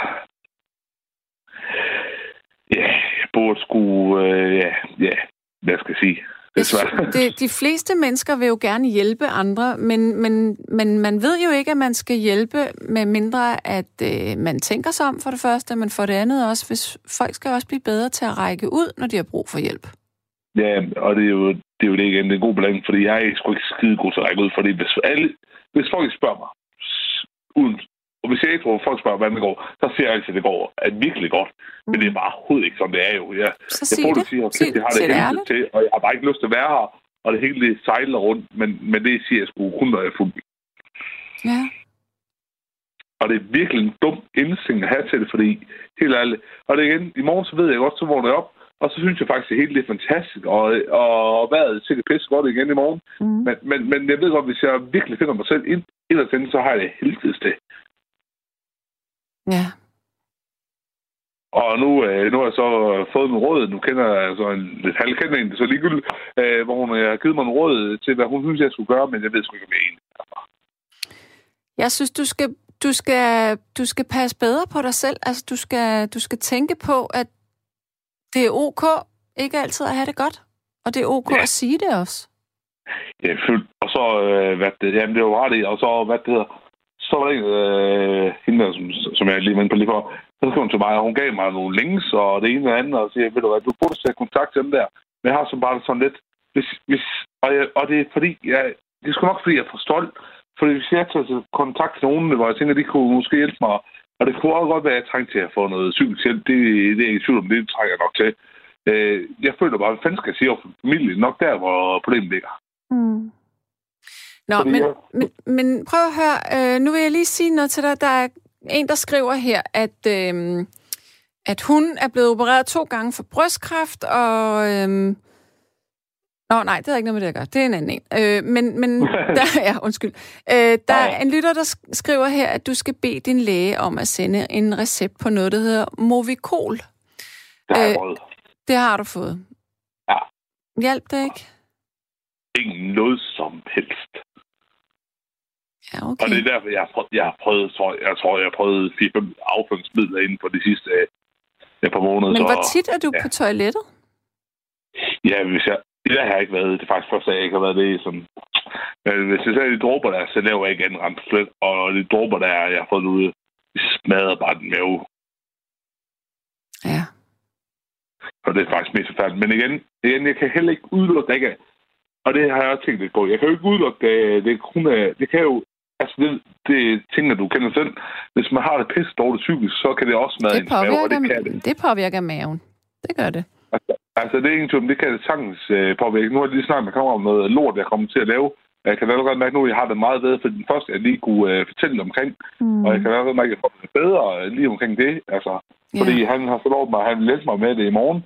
Speaker 3: Ja, jeg burde sgu... Øh, ja, ja, hvad skal jeg sige? Det
Speaker 2: de fleste mennesker vil jo gerne hjælpe andre, men, men, men man ved jo ikke, at man skal hjælpe, med mindre at øh, man tænker sig om for det første, men for det andet også, hvis folk skal også blive bedre til at række ud, når de har brug for hjælp.
Speaker 3: Ja, og det er jo det, er jo det igen. Det er en god blanding, fordi jeg er sgu ikke skide god til at række ud, fordi hvis, alle, hvis folk spørger mig, uden, og hvis jeg ikke tror, folk spørger, hvordan det går, så siger jeg altid, at det går at virkelig godt. Mm. Men det er bare overhovedet ikke, som det er jo. Jeg,
Speaker 2: Så
Speaker 3: jeg
Speaker 2: sig
Speaker 3: får
Speaker 2: det.
Speaker 3: sige, at
Speaker 2: Sig-
Speaker 3: jeg har det
Speaker 2: det ærligt.
Speaker 3: til, og jeg har bare ikke lyst til at være her, og det hele det sejler rundt, men, men det siger jeg sgu kun, når jeg er fuld.
Speaker 2: Ja.
Speaker 3: Og det er virkelig en dum indstilling at have til det, fordi helt ærligt. Og det er igen, i morgen så ved jeg godt, så vågner jeg op, og så synes jeg faktisk, det hele det er fantastisk, og, og vejret er sikkert pisse godt igen i morgen.
Speaker 2: Mm.
Speaker 3: Men, men, men jeg ved godt, hvis jeg virkelig finder mig selv ind, inderst inde, så har jeg det helvedes det.
Speaker 2: Ja.
Speaker 3: Og nu, øh, nu har jeg så fået nogle råd. Nu kender jeg så en lidt halvkendt en, så ligegyldigt, øh, hvor hun øh, har givet mig nogle råd til, hvad hun synes, jeg skulle gøre, men jeg ved sgu ikke, om jeg er enig.
Speaker 2: Jeg synes, du skal, du skal, du skal passe bedre på dig selv. Altså, du skal, du skal tænke på, at det er ok ikke altid at have det godt. Og det er ok
Speaker 3: Ja.
Speaker 2: at sige det også.
Speaker 3: Ja, fyldt. Og så, øh, hvad det, jamen det var ret i, og så, hvad det hedder, så var der en, øh, hende der, som, som jeg lige var inde på lige for, så skrev hun til mig, og hun gav mig nogle links, og det ene og andet, og siger, ved du hvad, du burde tage kontakt til dem der. Men jeg har så bare sådan lidt, hvis, hvis, og, jeg, og det er fordi, jeg, det er sgu nok fordi, jeg er for stolt. Fordi hvis jeg tager til kontakt til nogen, hvor jeg tænker, de kunne måske hjælpe mig, og det kunne også godt være, at jeg trængte til at få noget psykisk hjælp, det, det er jeg ikke i tvivl om, det trænger jeg nok til. Øh, jeg føler bare, hvad fanden skal jeg sige over familien? Nok der, hvor problemet ligger.
Speaker 2: Mm. Nå,
Speaker 3: Fordi
Speaker 2: men,
Speaker 3: jeg-
Speaker 2: men, men prøv at høre. Øh, nu vil jeg lige sige noget til dig. Der er en, der skriver her, at, øh, at hun er blevet opereret to gange for brystkræft, og... Øh, Nå, nej, det har ikke noget med det at gøre. Det er en anden en. Øh, men, men der, ja, undskyld. Øh, der er en lytter, der sk- skriver her, at du skal bede din læge om at sende en recept på noget, der hedder Movicol.
Speaker 3: Det har jeg
Speaker 2: Øh. Det har du fået.
Speaker 3: Ja.
Speaker 2: Hjælp det ikke?
Speaker 3: Ikke noget som helst.
Speaker 2: Ja,
Speaker 3: Og
Speaker 2: okay.
Speaker 3: det er derfor, jeg har prøvet, jeg har prøvet, tror, jeg, jeg tror, jeg har prøvet 4-5 afføringsmidler inden for de sidste øh, par måneder.
Speaker 2: Men hvor tit er du
Speaker 3: ja.
Speaker 2: på toilettet?
Speaker 3: Ja, hvis jeg... Det har jeg ikke været. Det er faktisk første dag, jeg ikke har været det sådan... Men hvis jeg ser de dråber der, så laver jeg ikke anden rent. Og de dråber der, jeg har fået ude, de smadrer bare den mave.
Speaker 2: Ja.
Speaker 3: Og det er faktisk mest forfærdeligt. Men igen, igen, jeg kan heller ikke udelukke, at. Og det har jeg også tænkt lidt på. Jeg kan jo ikke udelukke, det, det, kun er, det kan jo... Altså, det, det er ting, du kender selv. Hvis man har det pisse dårligt psykisk, så kan det også smadre
Speaker 2: Det
Speaker 3: ens mave, og det kan det.
Speaker 2: det påvirker maven. Det gør det.
Speaker 3: Altså, altså det er ingen tvivl, om, det kan det sagtens øh, påvirke. Nu har jeg lige snakket med kammerat om noget lort, jeg kommer til at lave. Jeg kan allerede mærke nu, at jeg har det meget bedre, for den første, jeg lige kunne øh, fortælle omkring.
Speaker 2: Mm.
Speaker 3: Og jeg kan allerede mærke, at jeg får det bedre øh, lige omkring det. Altså, Ja. Fordi han har fået lov mig, at han vil hjælpe mig med det i morgen,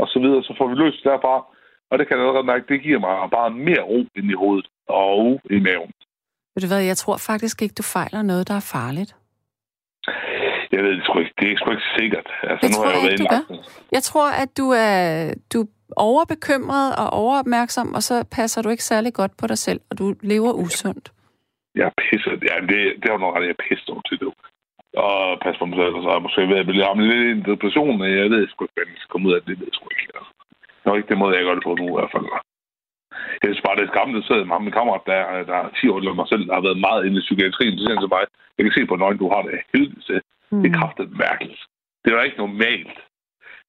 Speaker 3: og så videre, så får vi løst derfra. Og det kan jeg allerede mærke, det giver mig bare mere ro ind i hovedet og i maven.
Speaker 2: Ved du hvad, jeg tror faktisk ikke, du fejler noget, der er farligt.
Speaker 3: Jeg ved det sgu ikke. Det er sgu ikke sikkert. Altså,
Speaker 2: det
Speaker 3: nu
Speaker 2: tror
Speaker 3: jeg,
Speaker 2: jeg ikke, du gør. Jeg tror, at du er, du er overbekymret og overopmærksom, og så passer du ikke særlig godt på dig selv, og du lever usundt.
Speaker 3: Jeg er pisset. Ja, det, det er jo noget ret, jeg er pisset til det. Og pas på mig selv, og så er jeg måske ved at blive lidt i en depression, men jeg ved sgu ikke, hvordan jeg skal komme ud af det. Det ved jeg sgu ikke. Altså. Det er ikke det måde, jeg gør det på nu i hvert fald. Jeg synes bare, det er skræmmende, at sidde med min kammerat, der, der er 10 år eller mig selv, der har været meget inde i psykiatrien. Så siger han til mig, jeg kan se på nøgen, du har det helvede. Mm. Det er kraftigt mærkeligt. Det er ikke normalt.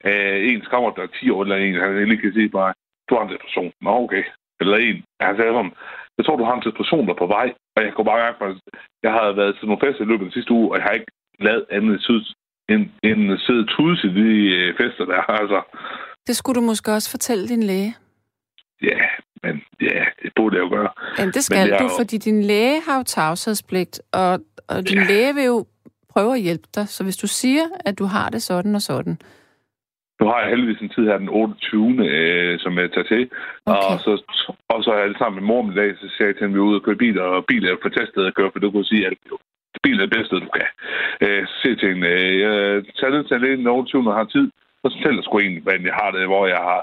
Speaker 3: Uh, ens kammerat, der er 10 år eller en, han lige kan sige bare, du har en depression. Nå, okay. Eller en. Han sagde sådan, jeg tror, du har en depression, der er på vej. Og jeg kunne bare mærke, at jeg har været til nogle fester i løbet af den sidste uge, og jeg har ikke lavet andet end, end sidde tudes i de øh, fester der. Altså.
Speaker 2: Det skulle du måske også fortælle din læge.
Speaker 3: Ja, men ja, det burde jeg jo gøre.
Speaker 2: Jamen, det skal men du, jo... fordi din læge har jo tavshedspligt, og, og din ja. læge vil jo prøve at hjælpe dig. Så hvis du siger, at du har det sådan og sådan,
Speaker 3: nu har jeg heldigvis en tid her den 28. Øh, som jeg tager til. Okay. Og, så, og så er jeg sammen med mor i dag, så siger jeg til at vi er ude og køre bil, og bil er jo fantastisk at køre, for du kan sige alt. Jo. Bil er det bedste, du kan. Øh, så siger jeg til hende, øh, jeg tager ned til den 28. når jeg har tid, så fortæller sgu egentlig, hvordan jeg har det, hvor jeg har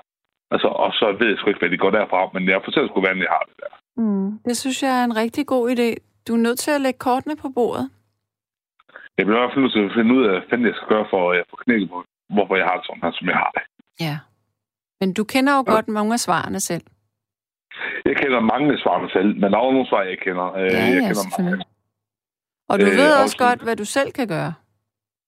Speaker 3: Altså, og så ved jeg sgu ikke, hvad de går derfra, men jeg fortæller sgu, hvordan jeg har det der.
Speaker 2: Mm, det synes jeg er en rigtig god idé. Du er nødt til at lægge kortene på bordet.
Speaker 3: Jeg bliver i hvert fald nødt til at finde ud af, hvad jeg skal gøre for at få knækket på, hvorfor jeg har det sådan her, som jeg har det.
Speaker 2: Ja. Men du kender jo ja. godt mange af svarene selv.
Speaker 3: Jeg kender mange af svarene selv, men der er nogle svar, jeg kender.
Speaker 2: Øh, ja, jeg ja, kender mange. Og du øh, ved også, også godt, hvad du selv kan gøre.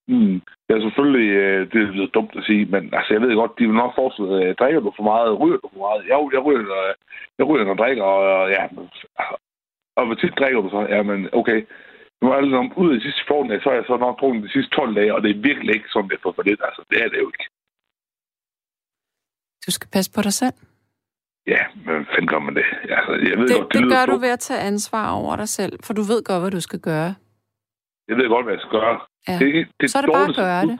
Speaker 3: Mm. Selvfølgelig, øh, det er lidt dumt at sige, men altså, jeg ved godt, de vil nok forestille, øh, drikker du for meget, ryger du for meget? Jeg, jeg ryger, øh, jeg ryger, når jeg drikker, og ja, og hvor tit drikker du så? Ja, men okay, nu er det om ud af de sidste 14 dage, så har jeg så nok drukket de sidste 12 dage, og det er virkelig ikke sådan, det er for lidt. Altså, det er det jo ikke.
Speaker 2: Du skal passe på dig selv.
Speaker 3: Ja, men fanden gør man det? Altså, jeg ved
Speaker 2: det,
Speaker 3: godt,
Speaker 2: det, det gør du ved at tage ansvar over dig selv, for du ved godt, hvad du skal gøre.
Speaker 3: Jeg ved godt, hvad jeg skal gøre.
Speaker 2: Ja. Det, det så er det bare at gøre det.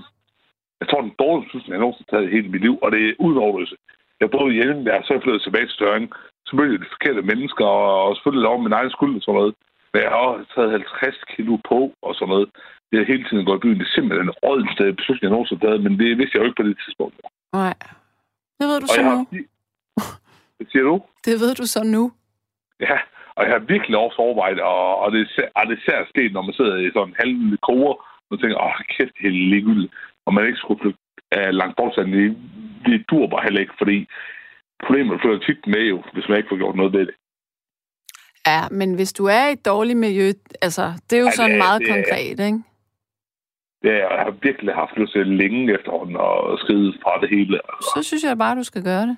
Speaker 3: Jeg tror, den dårligste beslutning, jeg nogensinde har taget i hele mit liv, og det er udenoverløse. Jeg boede hjemme der, så er jeg flyttet tilbage til mødte jeg de forkerte mennesker, og, selvfølgelig lov min egen skyld og sådan noget. Men jeg har også taget 50 kilo på og sådan noget. Det er hele tiden gået i byen. Det er simpelthen den rådeste beslutning, jeg nogensinde har taget, men det vidste jeg jo ikke på det tidspunkt.
Speaker 2: Nej. Det ved du og så nu.
Speaker 3: Har... Hvad siger du?
Speaker 2: Det ved du så nu.
Speaker 3: Ja, og jeg har virkelig også overvejet, og, og det, er, og det er særligt sket, når man sidder i sådan en halv koger, og tænker, åh, kæft, det er ligegyldigt. Og man ikke skulle flytte uh, langt bort, så det, det dur bare heller ikke, fordi problemet flytter tit med jo, hvis man ikke får gjort noget ved det.
Speaker 2: Ja, men hvis du er i et dårligt miljø, altså, det er jo ja, sådan det, meget det, konkret, ikke?
Speaker 3: Det er, jeg har virkelig haft lyst til længe efterhånden og skride fra det hele.
Speaker 2: Så synes jeg bare, du skal gøre det.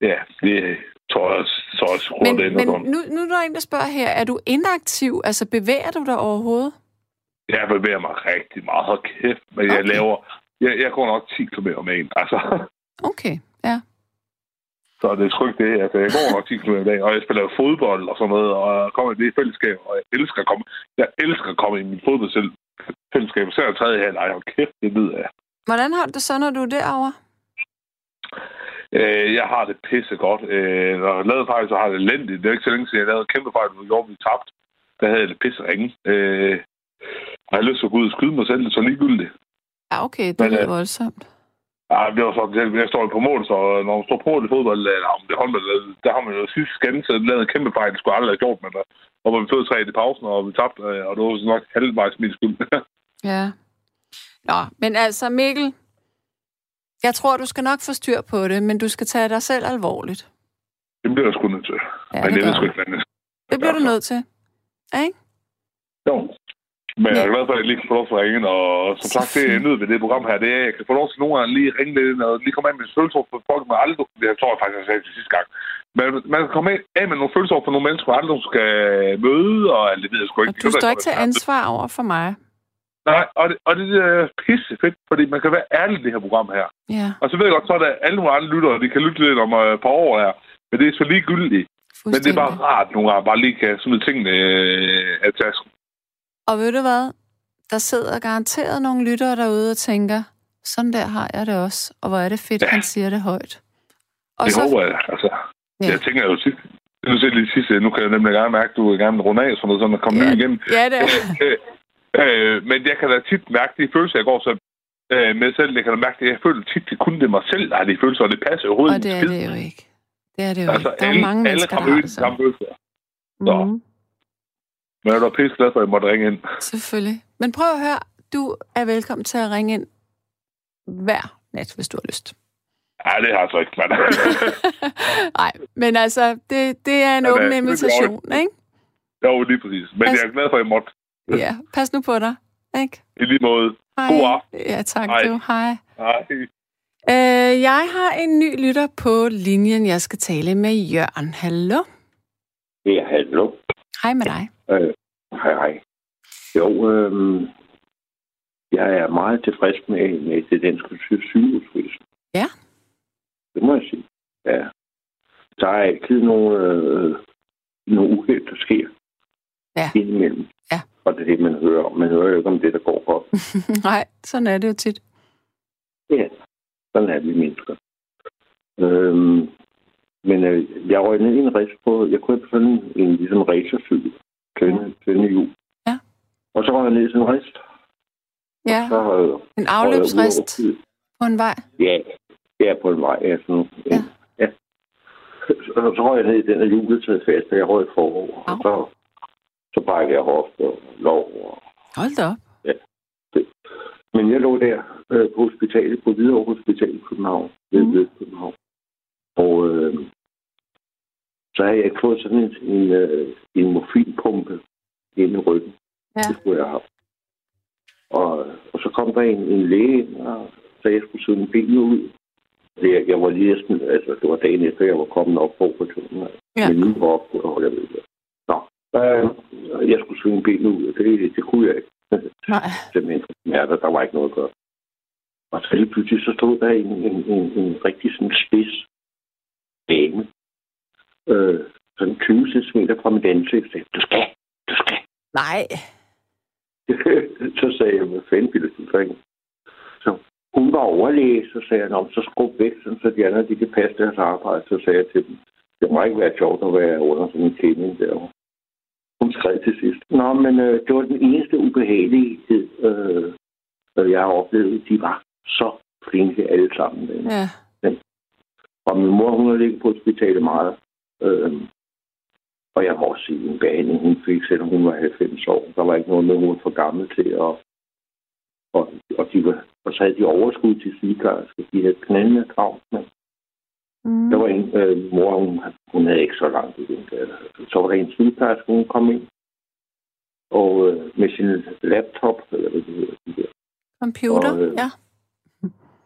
Speaker 3: Ja, det, tror jeg, så også
Speaker 2: men, det men nu, nu er der en, der spørger her, er du inaktiv? Altså, bevæger du dig overhovedet?
Speaker 3: Jeg bevæger mig rigtig meget. Hold kæft, men okay. jeg laver... Jeg, jeg går nok 10 km om en, altså.
Speaker 2: Okay, ja.
Speaker 3: Så det er ikke det. Altså, jeg går nok 10 km i dag, og jeg spiller fodbold og sådan noget, og jeg kommer i det fællesskab, og jeg elsker at komme, jeg elsker at komme i min fodbold fællesskab. Så er jeg tredje halvleg, og kæft, det lyder af.
Speaker 2: Hvordan har du det så, når du er derovre?
Speaker 3: Øh, jeg har det pisse godt. Øh, når jeg lavede fejl, så har det elendigt. Det er ikke så længe siden, jeg lavede kæmpe fejl, hvor vi tabt. Der havde jeg det pisse ringe. Øh, jeg har lyst til at gå ud og skyde mig selv, så ligegyldigt.
Speaker 2: Ja, okay. Det er øh, voldsomt.
Speaker 3: Ja, det var sådan, jeg står på mål, så når man står på mål i fodbold, eller om det håndbold, der har man jo sidst scannet, så lavet en kæmpe fejl, det skulle aldrig have gjort, men der, og vi fået tre i pausen, og vi tabte, øh, og det var nok halvvejs min skyld.
Speaker 2: ja. Nå, men altså Mikkel, jeg tror, du skal nok få styr på det, men du skal tage dig selv alvorligt.
Speaker 3: Det bliver jeg sgu nødt til. Ja, men det, det, sgu ikke,
Speaker 2: det bliver du nødt til. Ja, ikke?
Speaker 3: Jo. Men jeg er glad for, at jeg lige kan få lov til at ringe, og som sagt, det er nødt ved det program her, det er, at jeg kan få lov til nogle gange lige ringe lidt, og lige komme af med følelser for folk, man aldrig, det tror jeg faktisk, jeg sagde til sidste gang. Men man kan komme af med nogle følelser for nogle mennesker, man aldrig skal møde, og det ved jeg sgu ikke.
Speaker 2: Og du står ikke til ansvar over for mig.
Speaker 3: Nej, og det, og det er pisse fedt, fordi man kan være ærlig i det her program her.
Speaker 2: Ja.
Speaker 3: Og så ved jeg godt, så er der alle nogle andre lyttere, de kan lytte lidt om øh, et par år her. Men det er så ligegyldigt. Men det er bare rart nogle gange, bare lige kan smide tingene øh, af tasken.
Speaker 2: Og ved du hvad? Der sidder garanteret nogle lyttere derude og tænker, sådan der har jeg det også. Og hvor er det fedt, ja. han siger det højt.
Speaker 3: Og det så... håber jeg. Altså, ja. Jeg tænker jo tit, nu ser lige sidste, nu kan jeg nemlig gerne mærke, at du er gerne runde af, sådan noget, sådan at komme ja. ny igen.
Speaker 2: Ja, det er.
Speaker 3: Øh, øh, men jeg kan da tit mærke de følelser, jeg går så øh, med selv. Jeg kan da mærke, at jeg føler tit, det kun det mig selv, der har de følelser, og det passer overhovedet
Speaker 2: Og det er det jo ikke. Det er det jo altså, ikke. Der alle, er mange alle mennesker, der har det
Speaker 3: samme følelser. Så. Mm. Men jeg er da pisse glad for, at jeg måtte ringe ind.
Speaker 2: Selvfølgelig. Men prøv at høre, du er velkommen til at ringe ind hver nat, hvis du har lyst.
Speaker 3: Ja, det har jeg så ikke, men...
Speaker 2: Nej, men altså, det, det er en åben invitation, ikke?
Speaker 3: Jo, lige præcis. Men pas... jeg er glad for, at jeg måtte.
Speaker 2: ja, pas nu på dig, ikke?
Speaker 3: I lige måde.
Speaker 2: Hej.
Speaker 3: God aften.
Speaker 2: Ja, tak Hej. du. Hej.
Speaker 3: Hej.
Speaker 2: Øh, jeg har en ny lytter på linjen. Jeg skal tale med Jørgen. Hallo?
Speaker 4: Ja, hallo.
Speaker 2: Hej med dig.
Speaker 4: Øh, hej, hej. Jo, øh, jeg er meget tilfreds med, med det danske sygehusvæsen.
Speaker 2: Ja.
Speaker 4: Det må jeg sige. Ja. Der er altid nogle, øh, nogle uheld, der sker.
Speaker 2: Ja.
Speaker 4: Indimellem.
Speaker 2: Ja.
Speaker 4: Og det er det, man hører om. Man hører jo ikke om det, der går godt.
Speaker 2: Nej, sådan er det jo tit.
Speaker 4: Ja, sådan er vi mennesker. Øhm, men øh, jeg røg ned i en rest på, jeg kunne have sådan en ligesom racercykel, tynde, tynde hjul.
Speaker 2: Ja.
Speaker 4: Og så var jeg ned sådan en rest.
Speaker 2: Ja,
Speaker 4: så, øh,
Speaker 2: en afløbsrest på en vej.
Speaker 4: Ja, ja på en vej. Ja, sådan,
Speaker 2: Ja.
Speaker 4: ja. Så, så røg jeg ned i den, og hjulet fast, og jeg røg forover. Og så, så brækkede jeg hofte og lov. Og,
Speaker 2: Hold da op.
Speaker 4: men jeg lå der øh, på hospitalet, på Hvidovre Hospital i København, ved mm. København. Og øh, så havde jeg ikke fået sådan en, en, øh, en morfinpumpe ind i ryggen.
Speaker 2: Ja.
Speaker 4: Det skulle jeg have. Og, og så kom der en, en læge og så jeg skulle sidde benene ud. Jeg, jeg var lige næsten, altså det var dagen efter, jeg var kommet op på operationen.
Speaker 2: Ja.
Speaker 4: Men nu var op på, og jeg ved det. Nå, øh, jeg skulle svinge benene ud, og det, det kunne jeg ikke.
Speaker 2: Nej.
Speaker 4: Simpelthen smerter, der var ikke noget at gøre. Og så lige pludselig så stod der en, en, en, en rigtig sådan spids dame. Øh, sådan 20 cm fra mit ansigt. Sagde, du skal, du skal.
Speaker 2: Nej.
Speaker 4: så sagde jeg, hvad fanden vil du for Så hun var overlæge, så sagde jeg, "Nå, så skub væk, sådan, så de andre de kan passe deres arbejde. Så sagde jeg til dem, det må ikke være sjovt at være under sådan en kæmning der. Hun skrev til sidst, Nå, men øh, det var den eneste ubehagelighed, øh, jeg har oplevet. De var så flinke alle sammen. Øh.
Speaker 2: Ja.
Speaker 4: Og min mor, hun har ligget på hospitalet meget. Øh, og jeg må også sige, en behandling, hun fik, selvom hun var 90 år. Der var ikke noget med, hun var for gammel til. Og, og, og, de var, og så havde de overskud til sygeplejersker. De havde knaldende travlt med.
Speaker 2: Mm.
Speaker 4: Der var en øh, mor, hun, hun havde ikke så langt igen. Så var der en sygeplejerske, hun kom ind. Og øh, med sin laptop, eller hvad det hedder. de der.
Speaker 2: Computer,
Speaker 4: Og, øh,
Speaker 2: ja.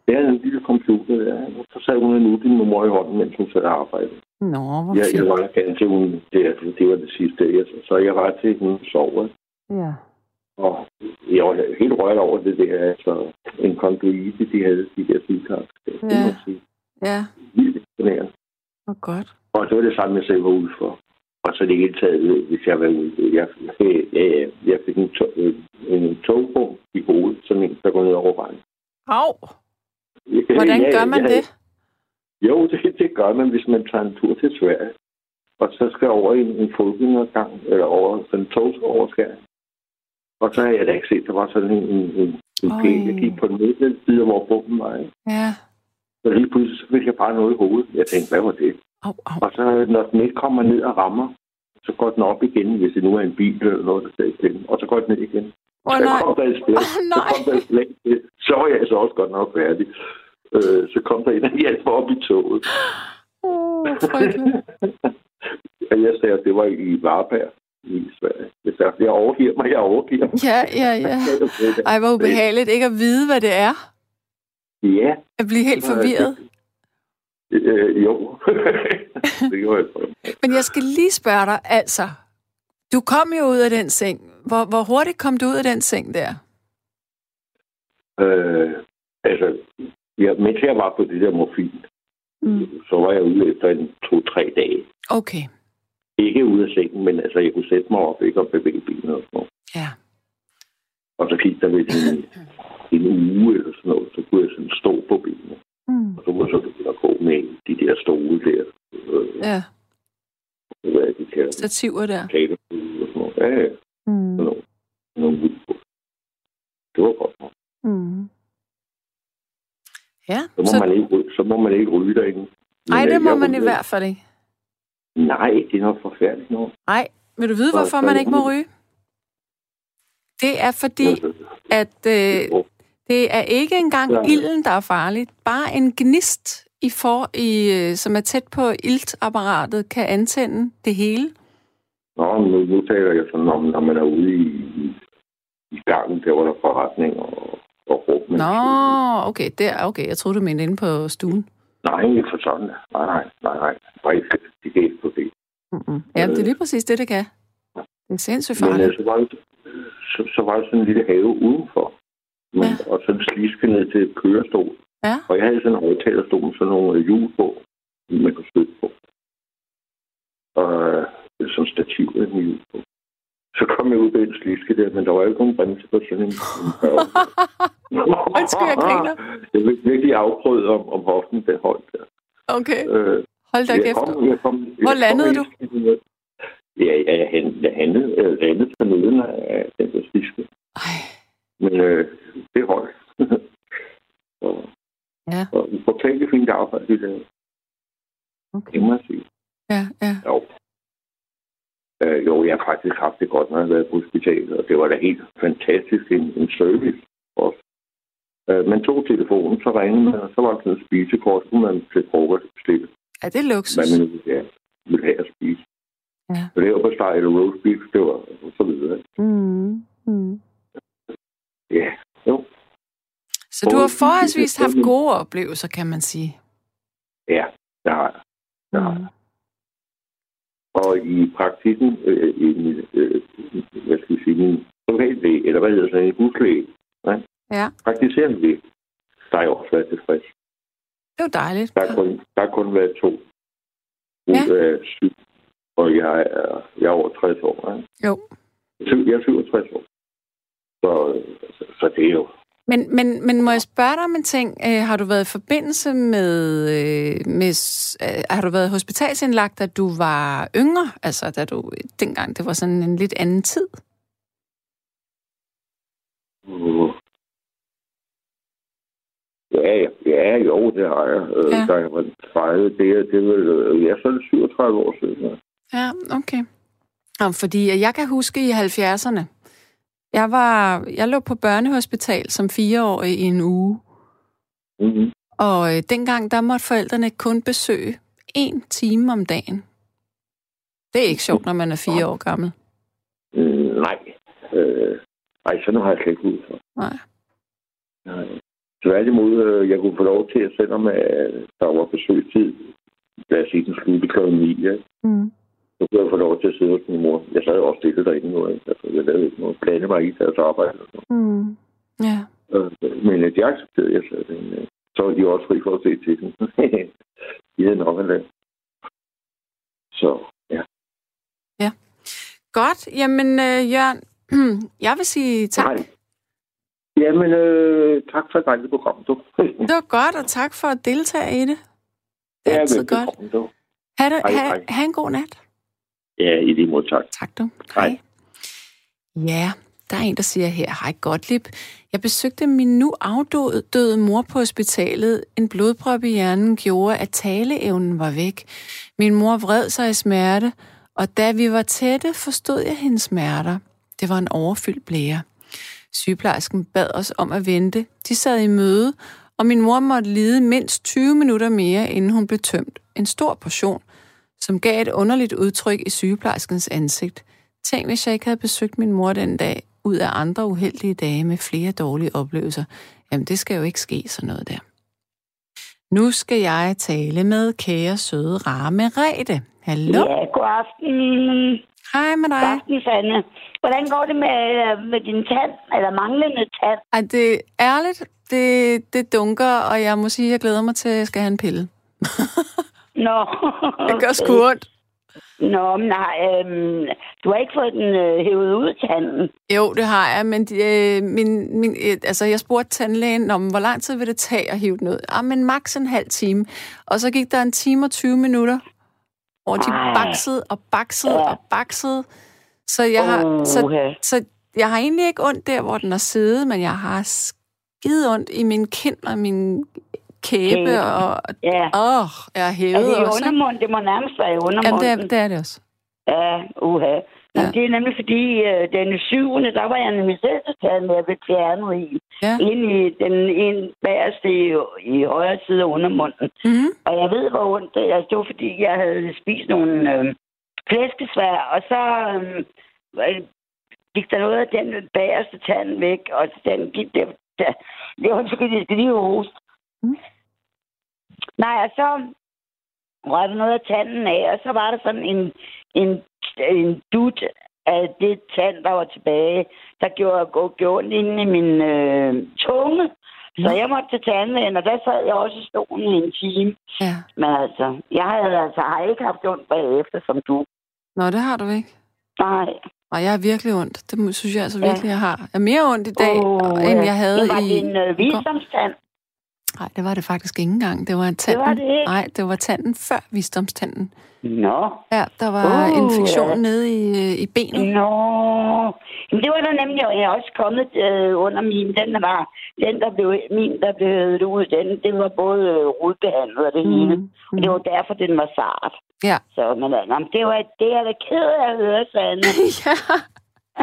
Speaker 4: Det er en lille computer, der. Så sad hun en uge med mor i hånden, mens hun sad og arbejdede.
Speaker 2: Nå, hvor
Speaker 4: Jeg, jeg
Speaker 2: fint.
Speaker 4: var gerne til, hun, det, det var det sidste. Jeg, så jeg var til, hun sov.
Speaker 2: Ja.
Speaker 4: Og jeg var helt rørt over det der, altså en konduite, de havde, de der må
Speaker 2: Ja.
Speaker 4: jeg.
Speaker 2: Ja,
Speaker 4: Vildt imponerende.
Speaker 2: hvor godt.
Speaker 4: Og det var det samme, jeg selv var ude for. Og så det hele taget, hvis jeg var ude, jeg, jeg, jeg, jeg fik en, tog, en togbom i hovedet, sådan en, der går ned over vejen.
Speaker 2: Au! Hvordan gør man det?
Speaker 4: Jo, det, det gør man, hvis man tager en tur til Sverige. Og så skal over en, en fodgængergang, eller over sådan en togsoverskæring. Og så har jeg da ikke set, der var sådan en, en, en, en pæl, jeg gik på den midten hvor bomben var. ikke?
Speaker 2: Ja.
Speaker 4: Så lige pludselig så fik jeg bare noget i hovedet. Jeg tænkte, hvad var det?
Speaker 2: Au, au.
Speaker 4: Og så når den ikke kommer ned og rammer, så går den op igen, hvis det nu er en bil eller noget, der sidder igen. Og så går den ned igen.
Speaker 2: Åh,
Speaker 4: så
Speaker 2: nej.
Speaker 4: kom der et spil. Så
Speaker 2: nej.
Speaker 4: kom der et spil. Så var jeg så også godt nok færdig. Øh, så kom der en og hjalp mig op i toget.
Speaker 2: Åh, frygteligt.
Speaker 4: og jeg sagde, at det var i Varberg i Sverige. Jeg sagde, jeg overgiver mig, jeg overgiver mig.
Speaker 2: Ja, ja, ja. Ej, hvor ubehageligt ikke at vide, hvad det er.
Speaker 4: Ja.
Speaker 2: At blive helt forvirret.
Speaker 4: Øh, jo. det gjorde jeg.
Speaker 2: Men jeg skal lige spørge dig, altså. Du kom jo ud af den seng. Hvor, hvor hurtigt kom du ud af den seng der?
Speaker 4: Øh, altså, ja, mens jeg var på det der morfin,
Speaker 2: Mm.
Speaker 4: så var jeg ude efter en to-tre dage.
Speaker 2: Okay,
Speaker 4: Ikke ude af sengen, men altså, jeg kunne sætte mig op, ikke og bevæge benene og sådan noget.
Speaker 2: ja.
Speaker 4: Og så gik der vel en en uge eller sådan noget, så kunne jeg sådan stå på benene.
Speaker 2: Mm.
Speaker 4: Og så kunne jeg så begynde at gå med de der stole der. Øh,
Speaker 2: Ja,
Speaker 4: hvad er de kalder
Speaker 2: stativer der.
Speaker 4: Teaterstole og sådan noget. Ja, ja.
Speaker 2: Mm.
Speaker 4: Sådan på. Det var godt.
Speaker 2: Mm. Ja,
Speaker 4: Så må,
Speaker 2: så,
Speaker 4: man ikke, så må man ikke ryge derinde. Men,
Speaker 2: ej,
Speaker 4: øh,
Speaker 2: det må man i hvert fald ikke.
Speaker 4: Nej, det er noget forfærdeligt noget.
Speaker 2: Nej, vil du vide, hvorfor man ikke må ryge? Det er fordi, at øh, det er ikke engang
Speaker 4: Ja.
Speaker 2: ilden, der er farligt. Bare en gnist, i for, i, øh, som er tæt på iltapparatet, kan antænde det hele.
Speaker 4: Nå, nu, nu taler jeg sådan om, når man er ude i, i, gangen, der hvor der er forretning og, og rum.
Speaker 2: Nå, okay, der, okay. Jeg troede, du mente inde på stuen.
Speaker 4: Nej, ikke for sådan. Nej, nej, nej, nej. Ikke, det kan ikke på det.
Speaker 2: Mm-mm. Ja, det er lige præcis det, det kan. Det er sindssygt
Speaker 4: Men
Speaker 2: farligt.
Speaker 4: øh, så var, det, så, så var der sådan en lille have udenfor. Men,
Speaker 2: Ja.
Speaker 4: Og så en sliske ned til et kørestol.
Speaker 2: Ja.
Speaker 4: Og jeg havde sådan en højtalerstol med sådan nogle øh, hjul på, man kunne støtte på. Og øh, som stativ med hjul på. Så kom jeg ud på en sliske der, men der var jo ikke nogen bremse på sådan en.
Speaker 2: Undskyld, jeg griner.
Speaker 4: Jeg blev virkelig afprøvet om, om hoften den holdt der.
Speaker 2: Okay,
Speaker 4: Øh,
Speaker 2: hold da
Speaker 4: jeg
Speaker 2: kæft.
Speaker 4: kom, jeg kom,
Speaker 2: Hvor
Speaker 4: jeg
Speaker 2: landede
Speaker 4: kom ind- Ja, ja, jeg, hand, jeg handlede, jeg landede på neden af den der sliske.
Speaker 2: Ej,
Speaker 4: Men øh, det holdt. og,
Speaker 2: Ja.
Speaker 4: og fortælle fint arbejde, det der.
Speaker 2: okay.
Speaker 4: Det må jeg sige.
Speaker 2: Ja, ja.
Speaker 4: Jo. Øh, jo, jeg har faktisk haft det godt, når jeg har været på hospitalet, og det var da helt fantastisk en, en service også. Øh, man tog telefonen, så ringede man, og så var der sådan en spisekort, så man til frokost bestille,
Speaker 2: Ja, det er
Speaker 4: hvad
Speaker 2: luksus.
Speaker 4: man nu ville have, ville have at spise.
Speaker 2: Ja.
Speaker 4: Så det var på steg eller roast beef, det var og så videre.
Speaker 2: Mm. Mm.
Speaker 4: Ja, jo.
Speaker 2: Så du har forholdsvis haft gode oplevelser, kan man sige.
Speaker 4: Ja, det har jeg. Det har jeg. Og i praktikken, øh, i min, øh, hvad skal jeg sige, min privatlæge, eller hvad hedder sådan en huslæge,
Speaker 2: Ja,
Speaker 4: praktiserende læge, der har jeg også været tilfreds.
Speaker 2: det var dejligt.
Speaker 4: Der har kun, der har kun været to ud af syv, og jeg er, jeg er over 60 år. Ikke?
Speaker 2: Jo.
Speaker 4: Jeg er 67 år. Så, så, så det er jo...
Speaker 2: Men, men, men må jeg spørge dig om en ting? Øh, har du været i forbindelse med... Øh, med øh, har du været hospitalsindlagt, da du var yngre? Altså, da du dengang det var sådan en lidt anden tid?
Speaker 4: Uh, ja, ja, jo, det har jeg. Øh,
Speaker 2: Ja.
Speaker 4: Da jeg var 30, det er, det er øh, ja, så er det 37 år siden. Ja.
Speaker 2: Ja, okay. Jamen, fordi jeg kan huske i 70'erne, jeg, var, jeg lå på børnehospital som fireårig i en uge,
Speaker 4: Mm-hmm.
Speaker 2: og øh, dengang der måtte forældrene kun besøge en time om dagen. Det er ikke sjovt, når man er fire år gammel.
Speaker 4: Mm, nej. Øh, ej, sådan har jeg slet ikke ud for.
Speaker 2: Nej.
Speaker 4: Nej. Tværtimod, øh, jeg kunne få lov til, at selvom øh, der var besøgstid, lad os sige, den slutte kl. 9, ja,
Speaker 2: Mm.
Speaker 4: Så kunne jeg få lov til at sidde hos min mor. Jeg sad også stille derinde nu, ikke? Altså, jeg lavede ikke noget. Plane mig i deres arbejde. og sådan
Speaker 2: Mm. Ja.
Speaker 4: Øh, men øh, de accepterede, jeg sad derinde. øh. Så var de også fri for at se til den. de havde nok lave. Så, ja.
Speaker 2: Godt. Jamen, øh, Jørgen, jeg vil sige tak.
Speaker 4: Nej. Jamen, øh, tak for et dejligt program, du.
Speaker 2: Det var godt, og tak for at deltage i det. Det er altid godt. Ha, det,
Speaker 4: Hej,
Speaker 2: ha,
Speaker 4: hej.
Speaker 2: ha en god nat.
Speaker 4: Ja, i lige måde tak.
Speaker 2: Tak du.
Speaker 4: Hej.
Speaker 2: Ja, der er en, der siger her, hej Gottlieb. Jeg besøgte min nu afdøde døde mor på hospitalet. En blodprop i hjernen gjorde, at taleevnen var væk. Min mor vred sig i smerte, og da vi var tætte, forstod jeg hendes smerter. Det var en overfyldt blære. Sygeplejersken bad os om at vente. De sad i møde, og min mor måtte lide mindst 20 minutter mere, inden hun blev tømt. En stor portion, som gav et underligt udtryk i sygeplejerskens ansigt. Tænk, hvis jeg ikke havde besøgt min mor den dag, ud af andre uheldige dage med flere dårlige oplevelser. Jamen, det skal jo ikke ske sådan noget der. Nu skal jeg tale med kære, søde, rare Merete. Hallo?
Speaker 5: Ja, god aften.
Speaker 2: Hej med
Speaker 5: God
Speaker 2: dig.
Speaker 5: aften, Sanne. Hvordan går det med, med din tand, eller manglende tand?
Speaker 2: Ej, det er ærligt. Det, det dunker, og jeg må sige, at jeg glæder mig til, at jeg skal have en pille.
Speaker 5: Nå.
Speaker 2: Det gør sgu ondt.
Speaker 5: Nå, men nej, øhm, du har ikke fået den øh, hævet ud til handen.
Speaker 2: Jo, det har jeg, men øh, min, min, øh, altså, jeg spurgte tandlægen om, hvor lang tid vil det tage at hive den ud? Ah, men maks en halv time. Og så gik der en time og 20 minutter, hvor de
Speaker 5: Ej.
Speaker 2: baksede og baksede
Speaker 5: Ja.
Speaker 2: og baksede. Så jeg, har, så,
Speaker 5: Uha.
Speaker 2: så jeg har egentlig ikke ondt der, hvor den har siddet, men jeg har skide ondt i min kind og min kæbe,
Speaker 5: Kæbe.
Speaker 2: og
Speaker 5: Ja.
Speaker 2: åh, jeg er hævet
Speaker 5: Altså i
Speaker 2: også. ikke?
Speaker 5: undermunden, det må nærmest være i
Speaker 2: Jamen,
Speaker 5: undermunden.
Speaker 2: det er, det er det også.
Speaker 5: Ja, uha. Men
Speaker 2: Ja.
Speaker 5: det er nemlig fordi, øh, den syvende, der var jeg nemlig selv til tanden med at blive fjernet i.
Speaker 2: Ja.
Speaker 5: Ind i den en bagerste i, i højre side af undermunden.
Speaker 2: Mm-hmm.
Speaker 5: Og jeg ved, hvor ondt det er. Altså, det var, fordi jeg havde spist nogle øh, flæskesvær, og så øh, gik der noget af den bagerste tand væk, og den gik der. der det var fordi, jeg skal lige hoste.
Speaker 2: Mm.
Speaker 5: Nej, og så røg noget af tanden af, og så var der sådan en, en, en dut af det tand, der var tilbage, der gjorde, gjorde, gjorde ondt inde i min øh, tunge. Så
Speaker 2: Nå.
Speaker 5: jeg måtte til tandlægen, og der sad jeg også i stolen i en time.
Speaker 2: Ja.
Speaker 5: Men altså, jeg havde altså har ikke haft ondt bagefter, som du.
Speaker 2: Nå, det har du ikke.
Speaker 5: Nej.
Speaker 2: Og jeg har virkelig ondt. Det synes jeg altså
Speaker 5: Ja.
Speaker 2: virkelig, jeg har. Jeg har mere ondt i dag,
Speaker 5: Åh,
Speaker 2: end
Speaker 5: ja.
Speaker 2: jeg havde
Speaker 5: det var
Speaker 2: i...
Speaker 5: din øh, visdomstand.
Speaker 2: Nej, det var det faktisk ikke engang. Det var tanden.
Speaker 5: var det ikke?
Speaker 2: Nej, det var tanden før visdomstanden.
Speaker 5: Nå.
Speaker 2: Ja, der var
Speaker 5: Uh,
Speaker 2: infektion
Speaker 5: ja.
Speaker 2: nede i, øh, i benet.
Speaker 5: Nå. Men det var der nemlig, og jeg er også kommet øh, under min. Den der var, den der blev, min der blev hævet ud, den, det var både øh, rodbehandlet og det hele.
Speaker 2: Mm.
Speaker 5: Og det var derfor, den var sart.
Speaker 2: Ja.
Speaker 5: Så, men øh, nå, men det, var, det er da ked af at høre, Sanne.
Speaker 2: ja.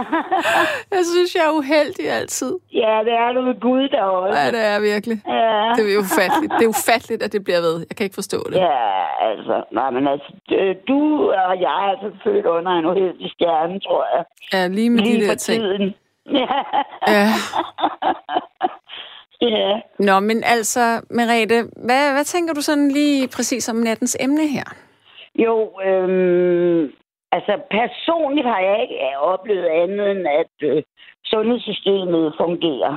Speaker 2: Jeg synes, jeg er uheldig altid.
Speaker 5: ja, det er du ved Gud der også.
Speaker 2: Ja, det er virkelig.
Speaker 5: Ja.
Speaker 2: Det er ufatteligt. Det er ufatteligt, at det bliver ved. Jeg kan ikke forstå det.
Speaker 5: Ja, altså, nej, men altså, du og jeg er altså født under en uheldig stjerne, tror jeg.
Speaker 2: Ja, lige med
Speaker 5: Lige
Speaker 2: de der ting.
Speaker 5: tiden. Ja.
Speaker 2: Ja.
Speaker 5: ja.
Speaker 2: Nå, men altså, Merete, hvad, hvad tænker du sådan lige præcis om nattens emne her?
Speaker 5: Jo, øhm, altså personligt har jeg ikke oplevet andet end, at øh, sundhedssystemet fungerer.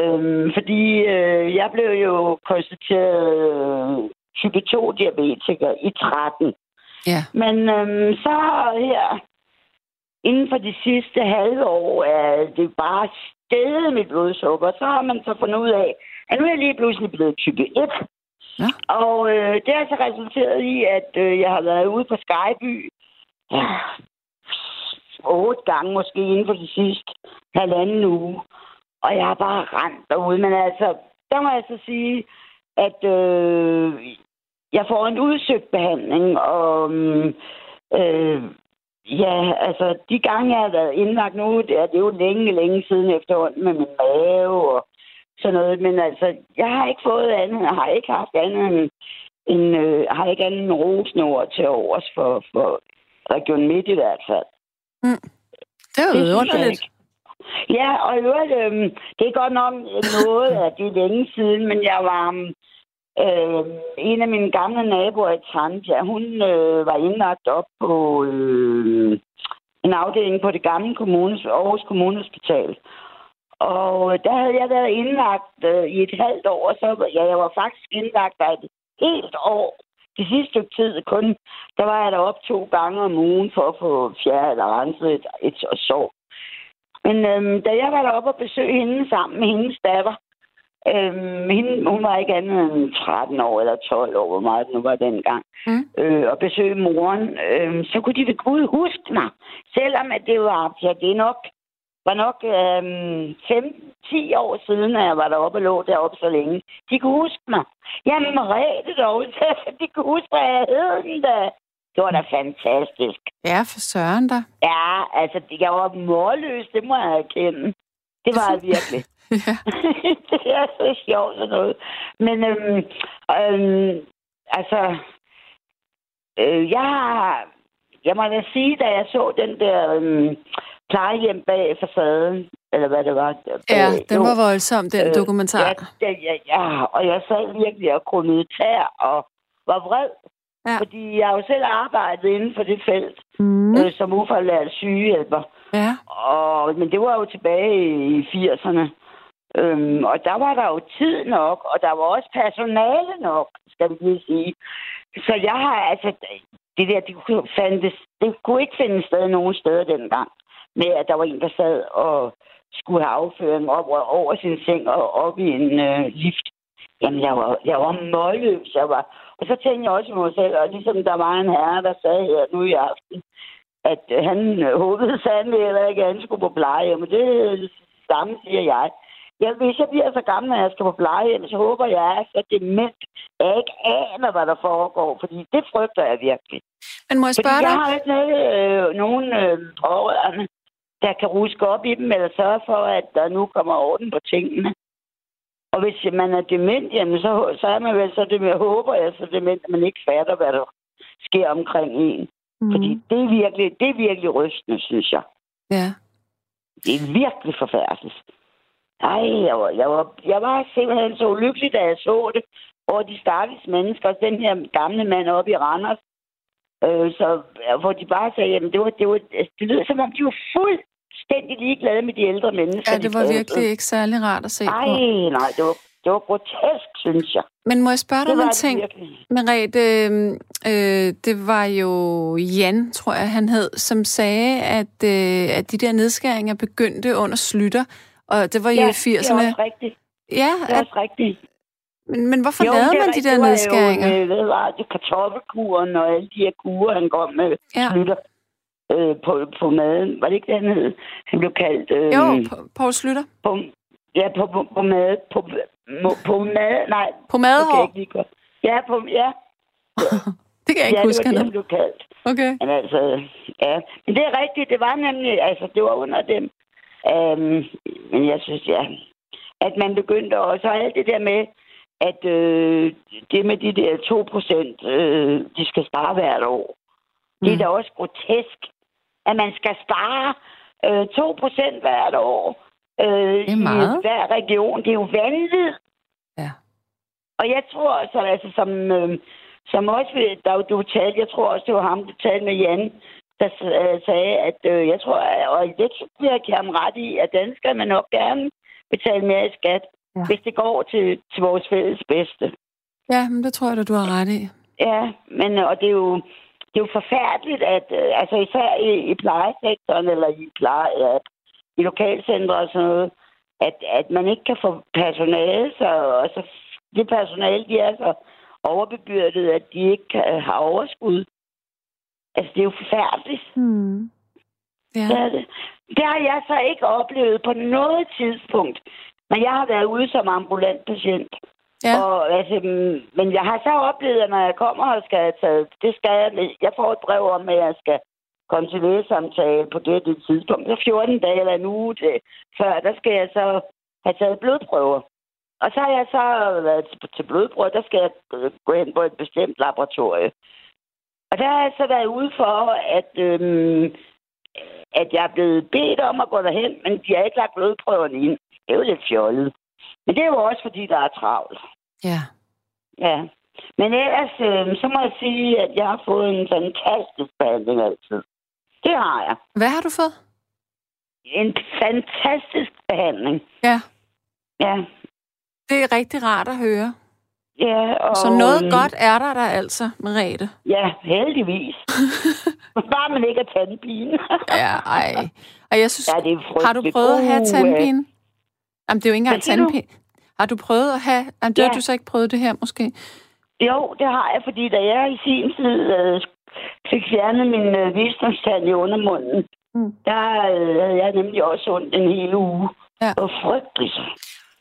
Speaker 5: Øhm, fordi øh, jeg blev jo konstateret øh, type 2-diabetiker i 13.
Speaker 2: Ja.
Speaker 5: Men øhm, så her, inden for de sidste halve år, er det bare steget mit blodsukker. Så har man så fundet ud af, at nu er jeg lige pludselig blevet type 1.
Speaker 2: Ja.
Speaker 5: Og øh, det har så resulteret i, at øh, jeg har været ude på Skyby ja, otte gange måske inden for de sidste halvanden uge. Og jeg har bare rent derude. Men altså, der må jeg så sige, at øh, jeg får en udsøgt behandling, og mm, øh, ja, altså de gange, jeg har været indlagt nu, det er, det er jo længe, længe siden efterhånden med min mave og sådan noget, men altså, jeg har ikke fået andet, jeg har ikke haft andet end, en, øh, har ikke andet end rosende til overs for, for Region Midt i hvert fald.
Speaker 2: Det er
Speaker 5: Det
Speaker 2: jo underligt.
Speaker 5: Ja, og i øvrigt, øhm, det er godt nok noget af det er længe siden, men jeg var... Øh, en af mine gamle naboer i Trantia, hun øh, var indlagt op på øh, en afdeling på det gamle kommunes, Aarhus Kommunehospital. Og der havde jeg været indlagt øh, i et halvt år, og så ja, jeg var faktisk indlagt der et helt år. Det sidste stykke tid kun, der var jeg op to gange om ugen for at få fjernet eller renset et, et, et sår. Men øhm, da jeg var deroppe og besøgte hende sammen med hendes datter, øhm, hende, hun var ikke andet end 13 år eller 12 år, hvor meget nu var dengang,
Speaker 2: Mm.
Speaker 5: øh, og besøge moren, øhm, så kunne de ved Gud huske mig. Selvom at det var, ja, det er nok, var nok øhm, 5-10 år siden, at jeg var deroppe og lå deroppe så længe. De kunne huske mig. Jamen, Merete dog, de kunne huske, hvad jeg hed den da. Det var da fantastisk.
Speaker 2: Ja, for søren da.
Speaker 5: Ja, altså, jeg var målløs, det må jeg erkende. Det var jeg virkelig.
Speaker 2: Ja.
Speaker 5: det er så sjovt sådan noget. Men øhm, øhm, altså, øh, jeg har, jeg må da sige, da jeg så den der øhm, plejehjem bag facaden, eller hvad det var. Bag,
Speaker 2: Ja, den
Speaker 5: jo,
Speaker 2: var voldsom, den
Speaker 5: øh,
Speaker 2: dokumentar.
Speaker 5: Ja, ja, ja, og jeg sad virkelig og krumede tær og var vred.
Speaker 2: Ja.
Speaker 5: Fordi jeg har jo selv arbejdet inden for det felt
Speaker 2: Mm.
Speaker 5: øh, som ufaglært sygehjælper.
Speaker 2: Ja.
Speaker 5: Og, men det var jo tilbage i 80'erne. Øhm, og der var der jo tid nok, og der var også personale nok, skal vi lige sige. Så jeg har altså, det der, det kunne, fandtes, det kunne ikke finde sted nogen steder dengang, med at der var en, der sad og skulle have afføring op over sin seng og op i en øh, lift. Jamen, jeg var, jeg var målløs. Jeg var. Og så tænkte jeg også på mig selv, og ligesom der var en herre, der sagde her nu i aften, at øh, han håbede sandelig eller ikke, at han skulle på plejehjem. Men det samme siger jeg. Ja, hvis jeg bliver så gammel, at jeg skal på plejehjem, så håber jeg, at jeg er dement, jeg ikke aner, hvad der foregår, fordi det frygter jeg virkelig.
Speaker 2: Men må jeg spørge
Speaker 5: fordi
Speaker 2: dig?
Speaker 5: jeg har ikke noget, øh, nogen øh, pårørende, der kan ruske op i dem, eller sørge for, at der nu kommer orden på tingene. Og hvis man er dement, jamen, så, så er man vel så det med, håber jeg så dement, at man ikke fatter, hvad der sker omkring en. Mm. Fordi det er, virkelig, det er virkelig rystende, synes jeg.
Speaker 2: Ja.
Speaker 5: Det er virkelig forfærdeligt. Ej, jeg var, jeg, var, jeg var simpelthen så ulykkelig, da jeg så det. Over de stakkels mennesker, den her gamle mand oppe i Randers, øh, så, hvor de bare sagde, jamen det var, det var, det lød som om, de var fuldstændig ligeglade med de ældre mennesker.
Speaker 2: Ja, det var virkelig ikke særlig rart at se
Speaker 5: Ej,
Speaker 2: på.
Speaker 5: nej, det var, det var grotesk, synes jeg.
Speaker 2: Men må jeg spørge dig om en ting? Merete, øh, øh, det var jo Jan, tror jeg, han hed, som sagde, at, øh, at de der nedskæringer begyndte under Slytter, og det var jo
Speaker 5: Ja,
Speaker 2: i 80'erne.
Speaker 5: det er også rigtigt.
Speaker 2: Ja,
Speaker 5: Det er
Speaker 2: at,
Speaker 5: også rigtigt.
Speaker 2: Men, men hvorfor
Speaker 5: Jo,
Speaker 2: lavede man de der nedskæringer?
Speaker 5: Jo, hvad var det, kartoffelkuren og alle de her kurer, han kom med,
Speaker 2: Ja.
Speaker 5: slutter øh, på, på maden. Var det ikke det, han hed? Han blev kaldt... Øh,
Speaker 2: Jo, Poul Slytter.
Speaker 5: På, ja, på, på, på mad. På, på, på mad. Nej,
Speaker 2: På madhår?
Speaker 5: godt. Ja, på, ja,
Speaker 2: Det kan jeg ikke
Speaker 5: ja,
Speaker 2: huske,
Speaker 5: det var det, han blev kaldt.
Speaker 2: Okay.
Speaker 5: Men altså, ja. Men det er rigtigt. Det var nemlig, altså, det var under dem. Um, men jeg synes, ja, at man begyndte også, og alt det der med, at øh, det med de der 2 procent, øh, de skal spare hvert år. Det er
Speaker 2: Mm.
Speaker 5: da også grotesk, at man skal spare øh, 2 procent hvert år øh,
Speaker 2: Det er meget.
Speaker 5: i hver region. Det er jo vanvittigt.
Speaker 2: Ja.
Speaker 5: Og jeg tror også, altså som, øh, som også, ved- der du talte, jeg tror også, det var ham, der talte med Jan, der øh, sagde, at øh, jeg tror, og det vil jeg ham ret i, at man nok gerne betale mere i skat,
Speaker 2: Ja.
Speaker 5: hvis det går til, til vores fælles bedste.
Speaker 2: Ja, men det tror jeg, da, du har ret i.
Speaker 5: Ja, men øh, og det er jo, det er jo forfærdeligt, at øh, altså især i, i plejesektoren eller i, pleje, ja, i lokalcentre og sådan noget, at, at man ikke kan få personale, så og så det personale, de er så overbebyrdet, at de ikke kan have overskud. Altså, det er jo forfærdeligt.
Speaker 2: Hmm. Ja.
Speaker 5: Det, det. det har jeg så ikke oplevet på noget tidspunkt. Men jeg har været ude som ambulant patient.
Speaker 2: Ja.
Speaker 5: Og, altså, men jeg har så oplevet, at når jeg kommer og skal have taget, det skal jeg, jeg får et brev om, at jeg skal komme til lægesamtale på det, det tidspunkt. Så 14 dage eller en uge til, før, der skal jeg så have taget blodprøver. Og så har jeg så været til- blodprøver, der skal jeg øh, gå hen på et bestemt laboratorie. Og der har jeg så været ude for, at, øhm, at jeg er blevet bedt om at gå derhen, men de har ikke lagt blodprøverne ind. Det er jo lidt fjollet. Men det er jo også, fordi der er travlt.
Speaker 2: ja.
Speaker 5: Ja. Men ellers, øh, så må jeg sige, at jeg har fået en fantastisk behandling altid. Det har jeg.
Speaker 2: Hvad har du fået?
Speaker 5: En fantastisk behandling.
Speaker 2: Ja.
Speaker 5: Ja.
Speaker 2: Det er rigtig rart at høre.
Speaker 5: Ja, og,
Speaker 2: Så noget
Speaker 5: øhm,
Speaker 2: godt er der der altså, Merete.
Speaker 5: Ja, heldigvis. Bare man ikke er tandpine.
Speaker 2: Ja, ej. Og jeg synes,
Speaker 5: ja, det er
Speaker 2: har du prøvet at have
Speaker 5: Uh,
Speaker 2: tandpine? Jamen, det er jo ikke engang tandpine. Har du prøvet at have... Jamen, det har
Speaker 5: Ja.
Speaker 2: du så ikke prøvet det her, måske?
Speaker 5: Jo, det har jeg, fordi da jeg i sin tid øh, fik fjernet min øh, visdomstand i undermunden,
Speaker 2: Mm.
Speaker 5: der øh, havde jeg nemlig også ondt en hel uge.
Speaker 2: Ja.
Speaker 5: Var frygteligt.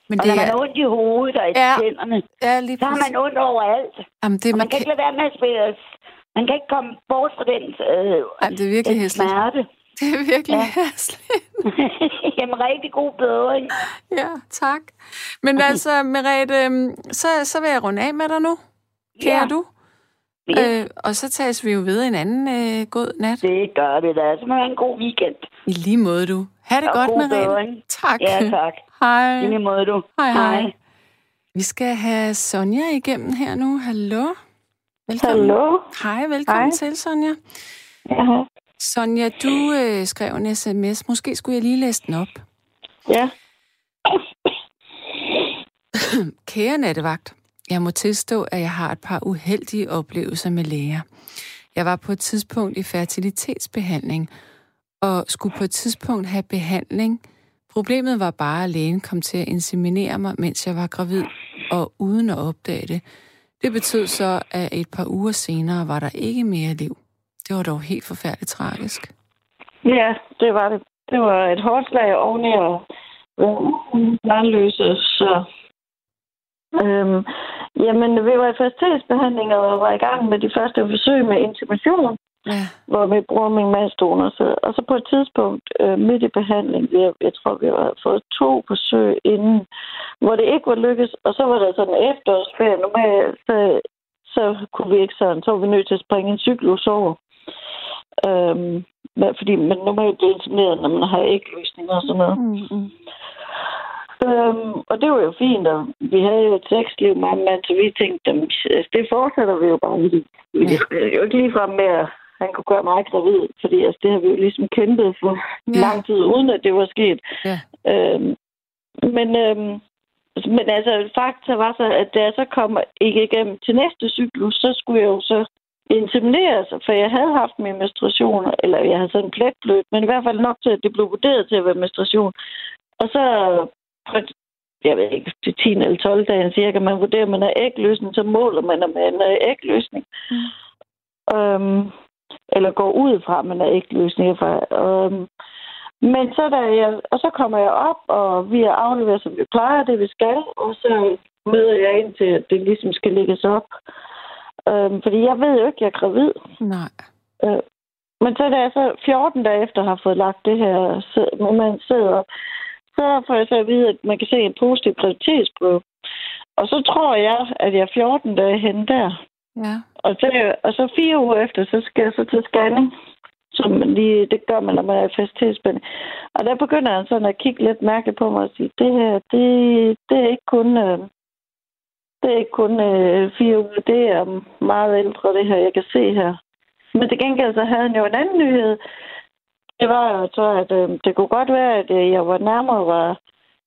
Speaker 2: Men
Speaker 5: Og
Speaker 2: det
Speaker 5: når man
Speaker 2: er...
Speaker 5: har ondt i hovedet og i
Speaker 2: Ja.
Speaker 5: tænderne,
Speaker 2: Ja, lige
Speaker 5: så har man ondt overalt.
Speaker 2: Jamen, det,
Speaker 5: Og
Speaker 2: man
Speaker 5: man kan ikke lade være med at spille. Man kan ikke komme bort fra den, øh,
Speaker 2: Jamen, det er virkelig
Speaker 5: den smerte.
Speaker 2: Det er virkelig
Speaker 5: Ja.
Speaker 2: hæsligt.
Speaker 5: Jamen, rigtig god bedring.
Speaker 2: Ja, tak. Men altså, Merete, øhm, så, så vil jeg runde af med dig nu. Kære
Speaker 5: Ja.
Speaker 2: du.
Speaker 5: Ja.
Speaker 2: Øh, og så tages vi jo ved en anden øh, god nat.
Speaker 5: Det gør vi da. Så må have en god weekend.
Speaker 2: I lige måde, du. Ha' det
Speaker 5: Og
Speaker 2: godt,
Speaker 5: god
Speaker 2: Merete.
Speaker 5: bedring.
Speaker 2: Tak.
Speaker 5: Ja, tak.
Speaker 2: Hej.
Speaker 5: I lige måde, du.
Speaker 2: Hej, hej. Vi skal have Sonja igennem her nu. Hallo. Velkommen.
Speaker 6: Hallo.
Speaker 2: Hej, velkommen
Speaker 6: Hej.
Speaker 2: til, Sonja.
Speaker 6: Ja.
Speaker 2: Sonja, du øh, skrev en sms. Måske skulle jeg lige læse den op.
Speaker 6: ja.
Speaker 2: Kære nattevagt, jeg må tilstå, at jeg har et par uheldige oplevelser med læger. Jeg var på et tidspunkt i fertilitetsbehandling, og skulle på et tidspunkt have behandling. Problemet var bare, at lægen kom til at inseminere mig, mens jeg var gravid, og uden at opdage det. Det betød så, at et par uger senere var der ikke mere liv. Det var dog helt forfærdeligt tragisk.
Speaker 6: Ja, det var det. Det var et hårdt slag oveni at være så... Øhm, jamen, vi var i fertilitetsbehandling og var i gang med de første forsøg med intimation,
Speaker 2: Ja.
Speaker 6: hvor vi bruger min mands donor. Og så på et tidspunkt øh, midt i behandling, jeg, jeg tror, vi har fået to forsøg inden, hvor det ikke var lykkes, og så var der sådan en efterårsferie. Normalt, så, så kunne vi ikke sådan, så var vi nødt til at springe en cyklus over. Øhm, fordi man normalt bliver insemineret, når man har ægløsning og sådan noget.
Speaker 2: Mm-hmm.
Speaker 6: Øhm, og det var jo fint, og vi havde jo et sexliv, meget mand, så vi tænkte, jamen, altså, det fortsætter vi jo bare. Vi, vi er jo ikke lige frem med, at han kunne gøre mig gravid, fordi altså, det har vi jo ligesom kæmpet for
Speaker 2: Ja.
Speaker 6: lang tid, uden at det var sket.
Speaker 2: Ja.
Speaker 6: Øhm, men, øhm, men altså, fakta var så, at da jeg så kom ikke igennem til næste cyklus, så skulle jeg jo så insemineres, for jeg havde haft min menstruation, eller jeg havde sådan en pletblødt, men i hvert fald nok til, at det blev vurderet til at være menstruation. Og så jeg ved ikke, til 10 eller 12 dage cirka, man vurderer, at man er ægløsning, så måler man, om man er ægløsning. Mm. Øhm, eller går ud fra, at man er ægløsning. Fra, øhm, men så da jeg, og så kommer jeg op, og vi er afleveret, som vi plejer, det vi skal, og så møder jeg ind til, at det ligesom skal lægges op. Øhm, fordi jeg ved jo ikke, jeg er gravid.
Speaker 2: Nej.
Speaker 6: Øh, men så da jeg så 14 dage efter har fået lagt det her, man sidder op, så får jeg så at vide, at man kan se en positiv graviditetsprøve. Og så tror jeg, at jeg er 14 dage henne der.
Speaker 2: Ja.
Speaker 6: Og så, og så fire uger efter, så skal jeg så til scanning. Som lige, det gør man, når man er i facilitetsbehandling. Og der begynder han sådan at kigge lidt mærkeligt på mig og sige, det her, det, det er ikke kun, øh, det er ikke kun øh, fire uger, det er meget ældre, det her, jeg kan se her. Men til gengæld så havde han jo en anden nyhed. Det var jo så, at øh, det kunne godt være, at øh, jeg var nærmere var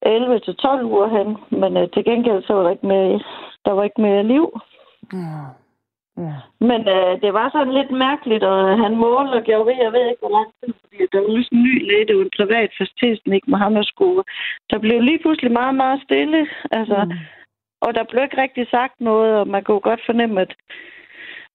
Speaker 6: 11 til 12 uger hen, men øh, til gengæld så var der ikke mere, der var ikke mere liv.
Speaker 2: Ja.
Speaker 6: Men øh, det var sådan lidt mærkeligt, og han målte og gjorde ved, jeg ved ikke, hvor lang tid, fordi der var en ny læge, det var en privat facilitetsnik med ham, der skulle. Der blev lige pludselig meget, meget stille, altså, mm. Og der blev ikke rigtig sagt noget, og man kunne godt fornemme, at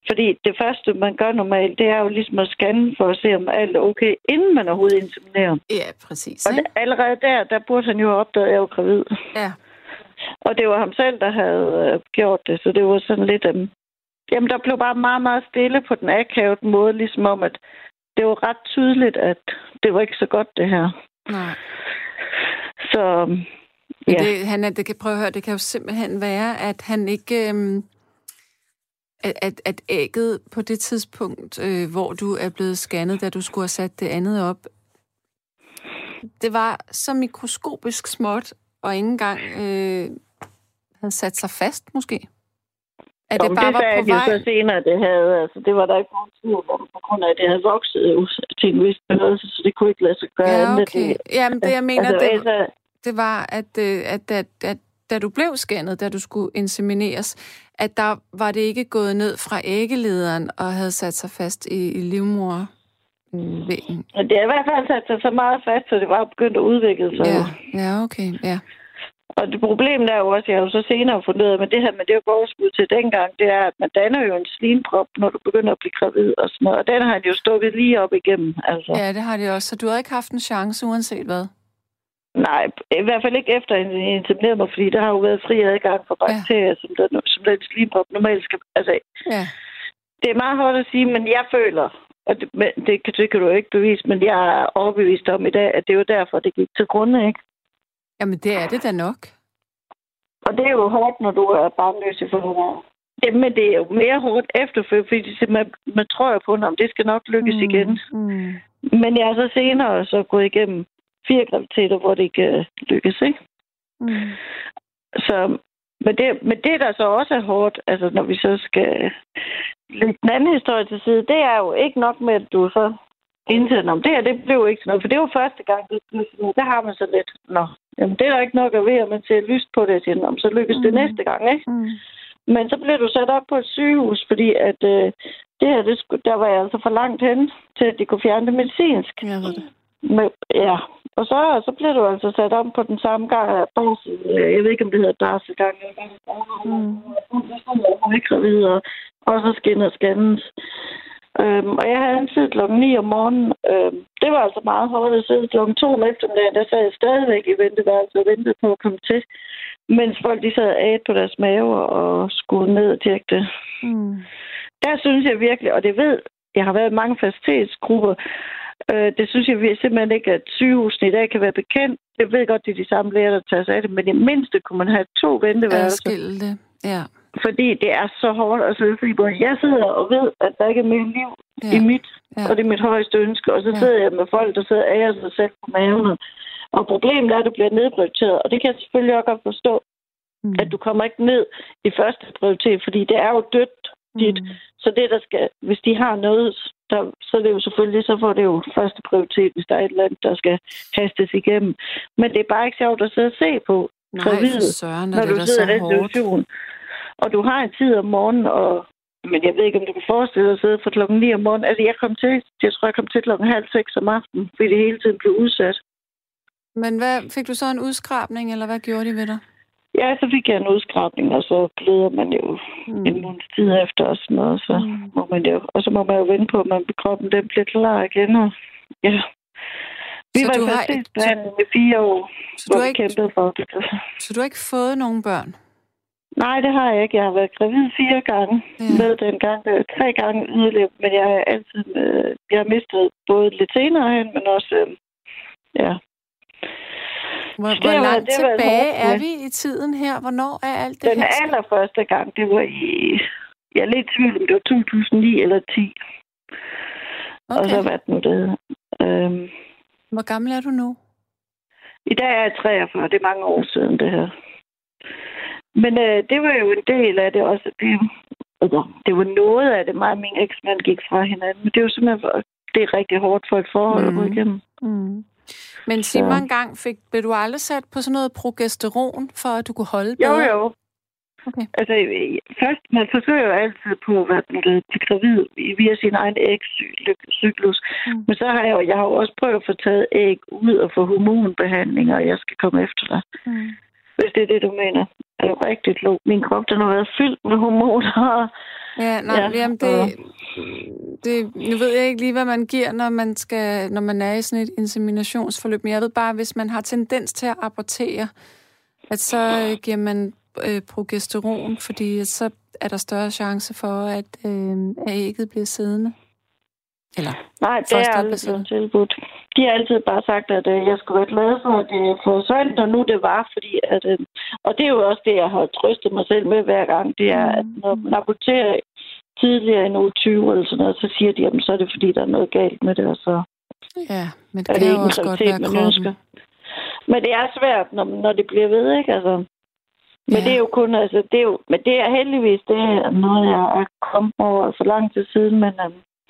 Speaker 6: fordi det første, man gør normalt, det er jo ligesom at scanne for at se, om alt er okay, inden man overhovedet inseminerer.
Speaker 2: Ja, præcis.
Speaker 6: Og
Speaker 2: Ikke?
Speaker 6: der, allerede der, der burde han jo have opdaget, at jeg var gravid.
Speaker 2: Ja.
Speaker 6: Og det var ham selv, der havde øh, gjort det, så det var sådan lidt... Øh, jamen, der blev bare meget, meget stille på den akavet måde, ligesom om, at det var ret tydeligt, at det var ikke så godt, det her.
Speaker 2: Nej.
Speaker 6: Så
Speaker 2: Ja.
Speaker 6: ja,
Speaker 2: Det, han, er- det kan prøve at høre, det kan jo simpelthen være, at han ikke... Øhm, at, at, ægget på det tidspunkt, øh, hvor du er blevet scannet, da du skulle have sat det andet op, det var så mikroskopisk småt, og ikke engang øh, havde sat sig fast, måske. At det bare
Speaker 6: det
Speaker 2: var
Speaker 6: sagde
Speaker 2: på
Speaker 6: de jo
Speaker 2: vej.
Speaker 6: så senere, det havde, altså det var der ikke nogen tvivl om, på grund af, at det havde vokset til en vis størrelse, så det kunne ikke lade sig gøre
Speaker 2: Ja, okay.
Speaker 6: Det,
Speaker 2: Jamen, det jeg mener,
Speaker 6: altså,
Speaker 2: det,
Speaker 6: altså,
Speaker 2: det var, at, øh, at, at, at da du blev scannet, da du skulle insemineres, at der var det ikke gået ned fra æggelederen og havde sat sig fast i, i livmor
Speaker 6: det har i hvert fald sat sig så meget fast, så det var begyndt at udvikle sig.
Speaker 2: Ja, ja, okay, ja.
Speaker 6: Og det problem der er jo også, jeg har jo så senere fundet ud af, men det her med det overskud til dengang, det er, at man danner jo en slimprop, når du begynder at blive gravid og sådan noget. Og den har han jo stukket lige op igennem. Altså.
Speaker 2: Ja, det har det også. Så du havde ikke haft en chance, uanset hvad?
Speaker 6: Nej, i hvert fald ikke efter en insemineret mig, fordi der har jo været fri adgang for bakterier, ja. som, den, som den slimprop normalt skal... Altså,
Speaker 2: Ja,
Speaker 6: det er meget hårdt at sige, men jeg føler, og det, men det, kan, det kan du jo ikke bevise, men jeg er overbevist om i dag, at det var derfor, det gik til grunde, ikke?
Speaker 2: jamen det er det da nok.
Speaker 6: Og det er jo hårdt, når du er barnløs i forvejen. Det, men det er jo mere hårdt efterfølgende, fordi man, man tror jo på, om det skal nok lykkes mm. igen.
Speaker 2: Mm.
Speaker 6: Men jeg har så senere så gået igennem fire graviditeter, hvor det ikke øh, lykkes, ikke?
Speaker 2: Mm.
Speaker 6: Så, men, det, men det, der så også er hårdt, altså når vi så skal lægge den anden historie til side, det er jo ikke nok med, at du så indser, om det her, det blev ikke sådan noget. For det var første gang, det noget. Der har man så lidt, nå, jamen det er der ikke nok at være, man ser lyst på det, og siger, "Nå, så lykkes det
Speaker 2: Mm.
Speaker 6: næste gang, ikke?
Speaker 2: Mm.
Speaker 6: Men så blev du sat op på et sygehus, fordi at øh, det her, det skulle, der var jeg altså for langt hen til, at de kunne fjerne det medicinsk.
Speaker 2: Jeg ved det.
Speaker 6: Men, ja, og så, så blev du altså sat om på den samme gang af barsel. Jeg ved ikke, om det hedder barselgang.
Speaker 2: Mm.
Speaker 6: Og, og så skinner skændes. Øhm, og jeg havde en tid klokken 9 om morgenen. Øhm, det var altså meget hårdt at sidde klokken 2 om eftermiddagen. Der sad jeg stadigvæk i venteværelset og ventede på at komme til. Mens folk de sad og på deres mave og skulle ned og tjekke det.
Speaker 2: Mm.
Speaker 6: Der synes jeg virkelig, og det ved, jeg har været i mange facilitetsgrupper, øh, det synes jeg simpelthen ikke, at sygehusene i dag kan være bekendt. Jeg ved godt, det er de samme læger, der tager sig af det, men i mindste kunne man have to venteværelser.
Speaker 2: Adskille det, ja.
Speaker 6: Fordi det er så hårdt at sidde, fordi både jeg sidder og ved, at der ikke er mere liv
Speaker 2: Ja.
Speaker 6: i mit,
Speaker 2: Ja.
Speaker 6: og det er mit højeste ønske, og så
Speaker 2: Ja.
Speaker 6: sidder jeg med folk, der sidder ærer sig selv på maven. Og problemet er, at du bliver nedprioriteret, og det kan jeg selvfølgelig også godt forstå,
Speaker 2: Mm.
Speaker 6: at du kommer ikke ned i første prioritet, fordi det er jo dødt dit.
Speaker 2: Mm.
Speaker 6: Så det, der skal, hvis de har noget, der, så er det jo selvfølgelig, så får det jo første prioritet, hvis der er et eller andet, der skal hastes igennem. Men det er bare ikke sjovt at sidde og se på,
Speaker 2: Nej,
Speaker 6: gravid,
Speaker 2: søren,
Speaker 6: når
Speaker 2: det
Speaker 6: du sidder i den. Og du har en tid om morgenen, og men jeg ved ikke, om du kan forestille dig at sidde fra klokken 9 om morgenen. Altså, jeg kom til, jeg tror, jeg kom til klokken halv seks om aftenen, fordi det hele tiden blev udsat.
Speaker 2: Men hvad, fik du så en udskrabning, eller hvad gjorde de ved dig?
Speaker 6: Ja, så fik jeg en udskrabning, og så bløder man jo
Speaker 2: Mm.
Speaker 6: en måneds tid efter og sådan noget. Så
Speaker 2: Mm.
Speaker 6: må man jo, og så må man jo vente på, at man, kroppen den bliver klar igen. Og, ja. Vi
Speaker 2: Så
Speaker 6: var
Speaker 2: du har-
Speaker 6: fertilitetsbehandling i fire år,
Speaker 2: Så
Speaker 6: hvor
Speaker 2: du, har ikke,
Speaker 6: kæmpede for det.
Speaker 2: så du har ikke fået nogen børn?
Speaker 6: Nej, det har jeg ikke. Jeg har været gravid fire gange
Speaker 2: Ja.
Speaker 6: med den gang. øh, Tre gange yderligere, men jeg har altid jeg har mistet både lidt senere hen, men også... Øh, ja.
Speaker 2: Hvor,
Speaker 6: Det
Speaker 2: hvor
Speaker 6: var-
Speaker 2: langt
Speaker 6: det var
Speaker 2: tilbage
Speaker 6: hårdt,
Speaker 2: er
Speaker 6: ja.
Speaker 2: vi i tiden her? Hvornår er alt det
Speaker 6: Den
Speaker 2: her?
Speaker 6: allerførste gang, det var i... Jeg er lidt i tvivl, om det var 2009 eller 10. Okay. Og så hvad det nu det øhm,
Speaker 2: Hvor gammel er du nu?
Speaker 6: I dag er jeg 43. Det er mange år siden, det her. Men øh, det var jo en del af det også. Det, altså, det var noget af det, mig og min eksmand gik fra hinanden. Men det er jo simpelthen, for- det er rigtig hårdt for et forhold at gå
Speaker 2: Mhm.
Speaker 6: igennem.
Speaker 2: Mm. Men sig mig engang, fik, blev du aldrig sat på sådan noget progesteron, for at du kunne holde
Speaker 6: Jo,
Speaker 2: bedre?
Speaker 6: jo.
Speaker 2: Okay.
Speaker 6: Altså, først, man forsøger jo altid på, hvad nu det til gravid via sin egen ægcyklus.
Speaker 2: Mm.
Speaker 6: Men så har jeg jo, jeg har jo også prøvet at få taget æg ud og få hormonbehandlinger, og jeg skal komme efter dig.
Speaker 2: Mm.
Speaker 6: Hvis det er det, du mener. Er du rigtig klog? Min krop, den har været fyldt med hormoner.
Speaker 2: Ja, nej, ja,
Speaker 6: Ja,
Speaker 2: jamen det,
Speaker 6: og-
Speaker 2: det, nu ved jeg ikke lige, hvad man giver, når man, skal, når man er i sådan et inseminationsforløb, men jeg ved bare, hvis man har tendens til at abortere, at så øh, giver man øh, progesteron, fordi så er der større chance for, at, øh, at ægget bliver siddende. Eller,
Speaker 6: Nej, det er aldrig blevet tilbudt. De har altid bare sagt, at øh, jeg skulle være glad for, at det forsvandt, og nu det var, fordi at... Øh, og det er jo også det, jeg har trøstet mig selv med hver gang, det er, at
Speaker 2: Mm.
Speaker 6: når man aborterer tidligere end uge 20 eller sådan noget, så siger de, at så er det fordi, der er noget galt med det, og så
Speaker 2: ja, men det
Speaker 6: er det ikke
Speaker 2: jo også godt være
Speaker 6: man
Speaker 2: kroppen.
Speaker 6: ønsker. Men det er svært, når, når det bliver ved, ikke? Altså, men
Speaker 2: Ja.
Speaker 6: det er jo kun, altså, det er jo, men det er heldigvis, det er noget, jeg er kommet over for lang tid siden, men,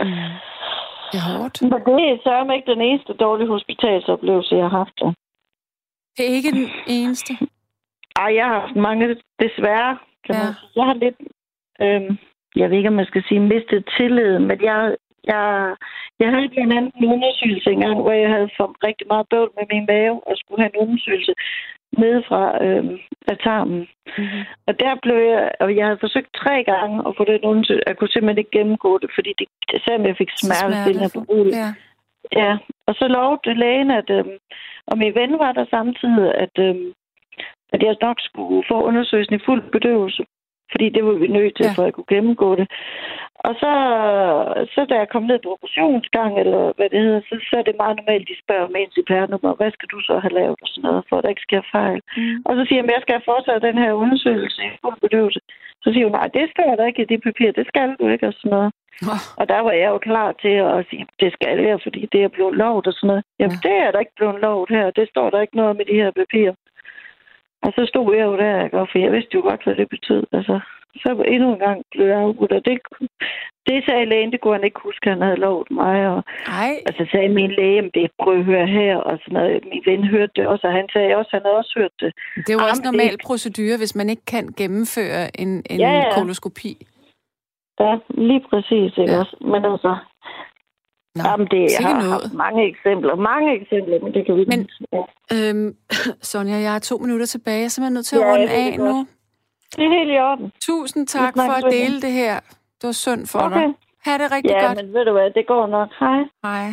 Speaker 2: Mm. Det er hårdt.
Speaker 6: men det er sørme ikke den eneste dårlige hospitalsoplevelse, jeg har haft.
Speaker 2: Det er ikke den eneste.
Speaker 6: Ej, jeg har haft mange, desværre, kan
Speaker 2: Ja.
Speaker 6: man sige. Jeg har lidt, øhm, jeg ved ikke, om man skal sige mistet tillid, men jeg, jeg, jeg havde blandt andet en undersøgelse engang, hvor jeg havde fået rigtig meget bøvl med min mave og skulle have en undersøgelse nede fra øhm, af tarmen.
Speaker 2: Mm-hmm.
Speaker 6: Og der blev jeg, og jeg havde forsøgt tre gange at få den undersøgelse. Jeg kunne simpelthen ikke gennemgå det, fordi det, selvom jeg fik smertestillende på roligt.
Speaker 2: Ja.
Speaker 6: Ja, og så lovede lægen, at, øhm, og min ven var der samtidig, at, øhm, at jeg nok skulle få undersøgelsen i fuld bedøvelse. Fordi det var vi nødt til,
Speaker 2: Ja.
Speaker 6: for at jeg kunne gennemgå det. Og så, så da jeg kom ned på operationsgang, eller hvad det hedder, så, så er det meget normalt, de spørger om ens CPR-nummer, hvad skal du så have lavet og sådan noget, for at der ikke sker fejl.
Speaker 2: Mm.
Speaker 6: Og så siger jeg, at jeg skal fortsætte den her undersøgelse i fuld bedøvelse. Så siger hun, nej, det står der ikke i det papir, det skal du ikke, og sådan noget.
Speaker 2: Oh,
Speaker 6: Og der var jeg jo klar til at sige, det skal jeg, fordi det er blevet lovet og sådan noget. Jamen,
Speaker 2: Ja.
Speaker 6: ja. det er der ikke blevet lovet her. Det står der ikke noget med de her papirer. Og så stod jeg jo der, ikke? For jeg vidste jo godt, hvad det betød. Altså, så endnu en gang blev jeg afbudt, og det, det sagde lægen, det kunne han ikke huske, han havde lovet mig. Og,
Speaker 2: ej,
Speaker 6: og så sagde min læge, at det prøv at høre her, og sådan noget. Min ven hørte det også, og han sagde også, han havde også hørt det.
Speaker 2: det er jo også normal procedure, hvis man ikke kan gennemføre en, en
Speaker 6: Ja, ja.
Speaker 2: koloskopi.
Speaker 6: Ja, lige præcis, ikke
Speaker 2: Ja.
Speaker 6: også? Men altså,
Speaker 2: Nå,
Speaker 6: jamen det, jeg har
Speaker 2: noget.
Speaker 6: haft mange eksempler, mange eksempler, men det kan vi
Speaker 2: Men-
Speaker 6: ja.
Speaker 2: Øhm, Sonja, jeg har to minutter tilbage. Jeg er simpelthen nødt til at
Speaker 6: Ja,
Speaker 2: runde af
Speaker 6: godt.
Speaker 2: nu.
Speaker 6: Det er helt i orden.
Speaker 2: Tusind tak for at dele det her. Det var synd for
Speaker 6: Okay.
Speaker 2: dig. Ha' det rigtig
Speaker 6: Ja,
Speaker 2: godt.
Speaker 6: men ved du hvad, det går nok. Hej.
Speaker 2: Hej.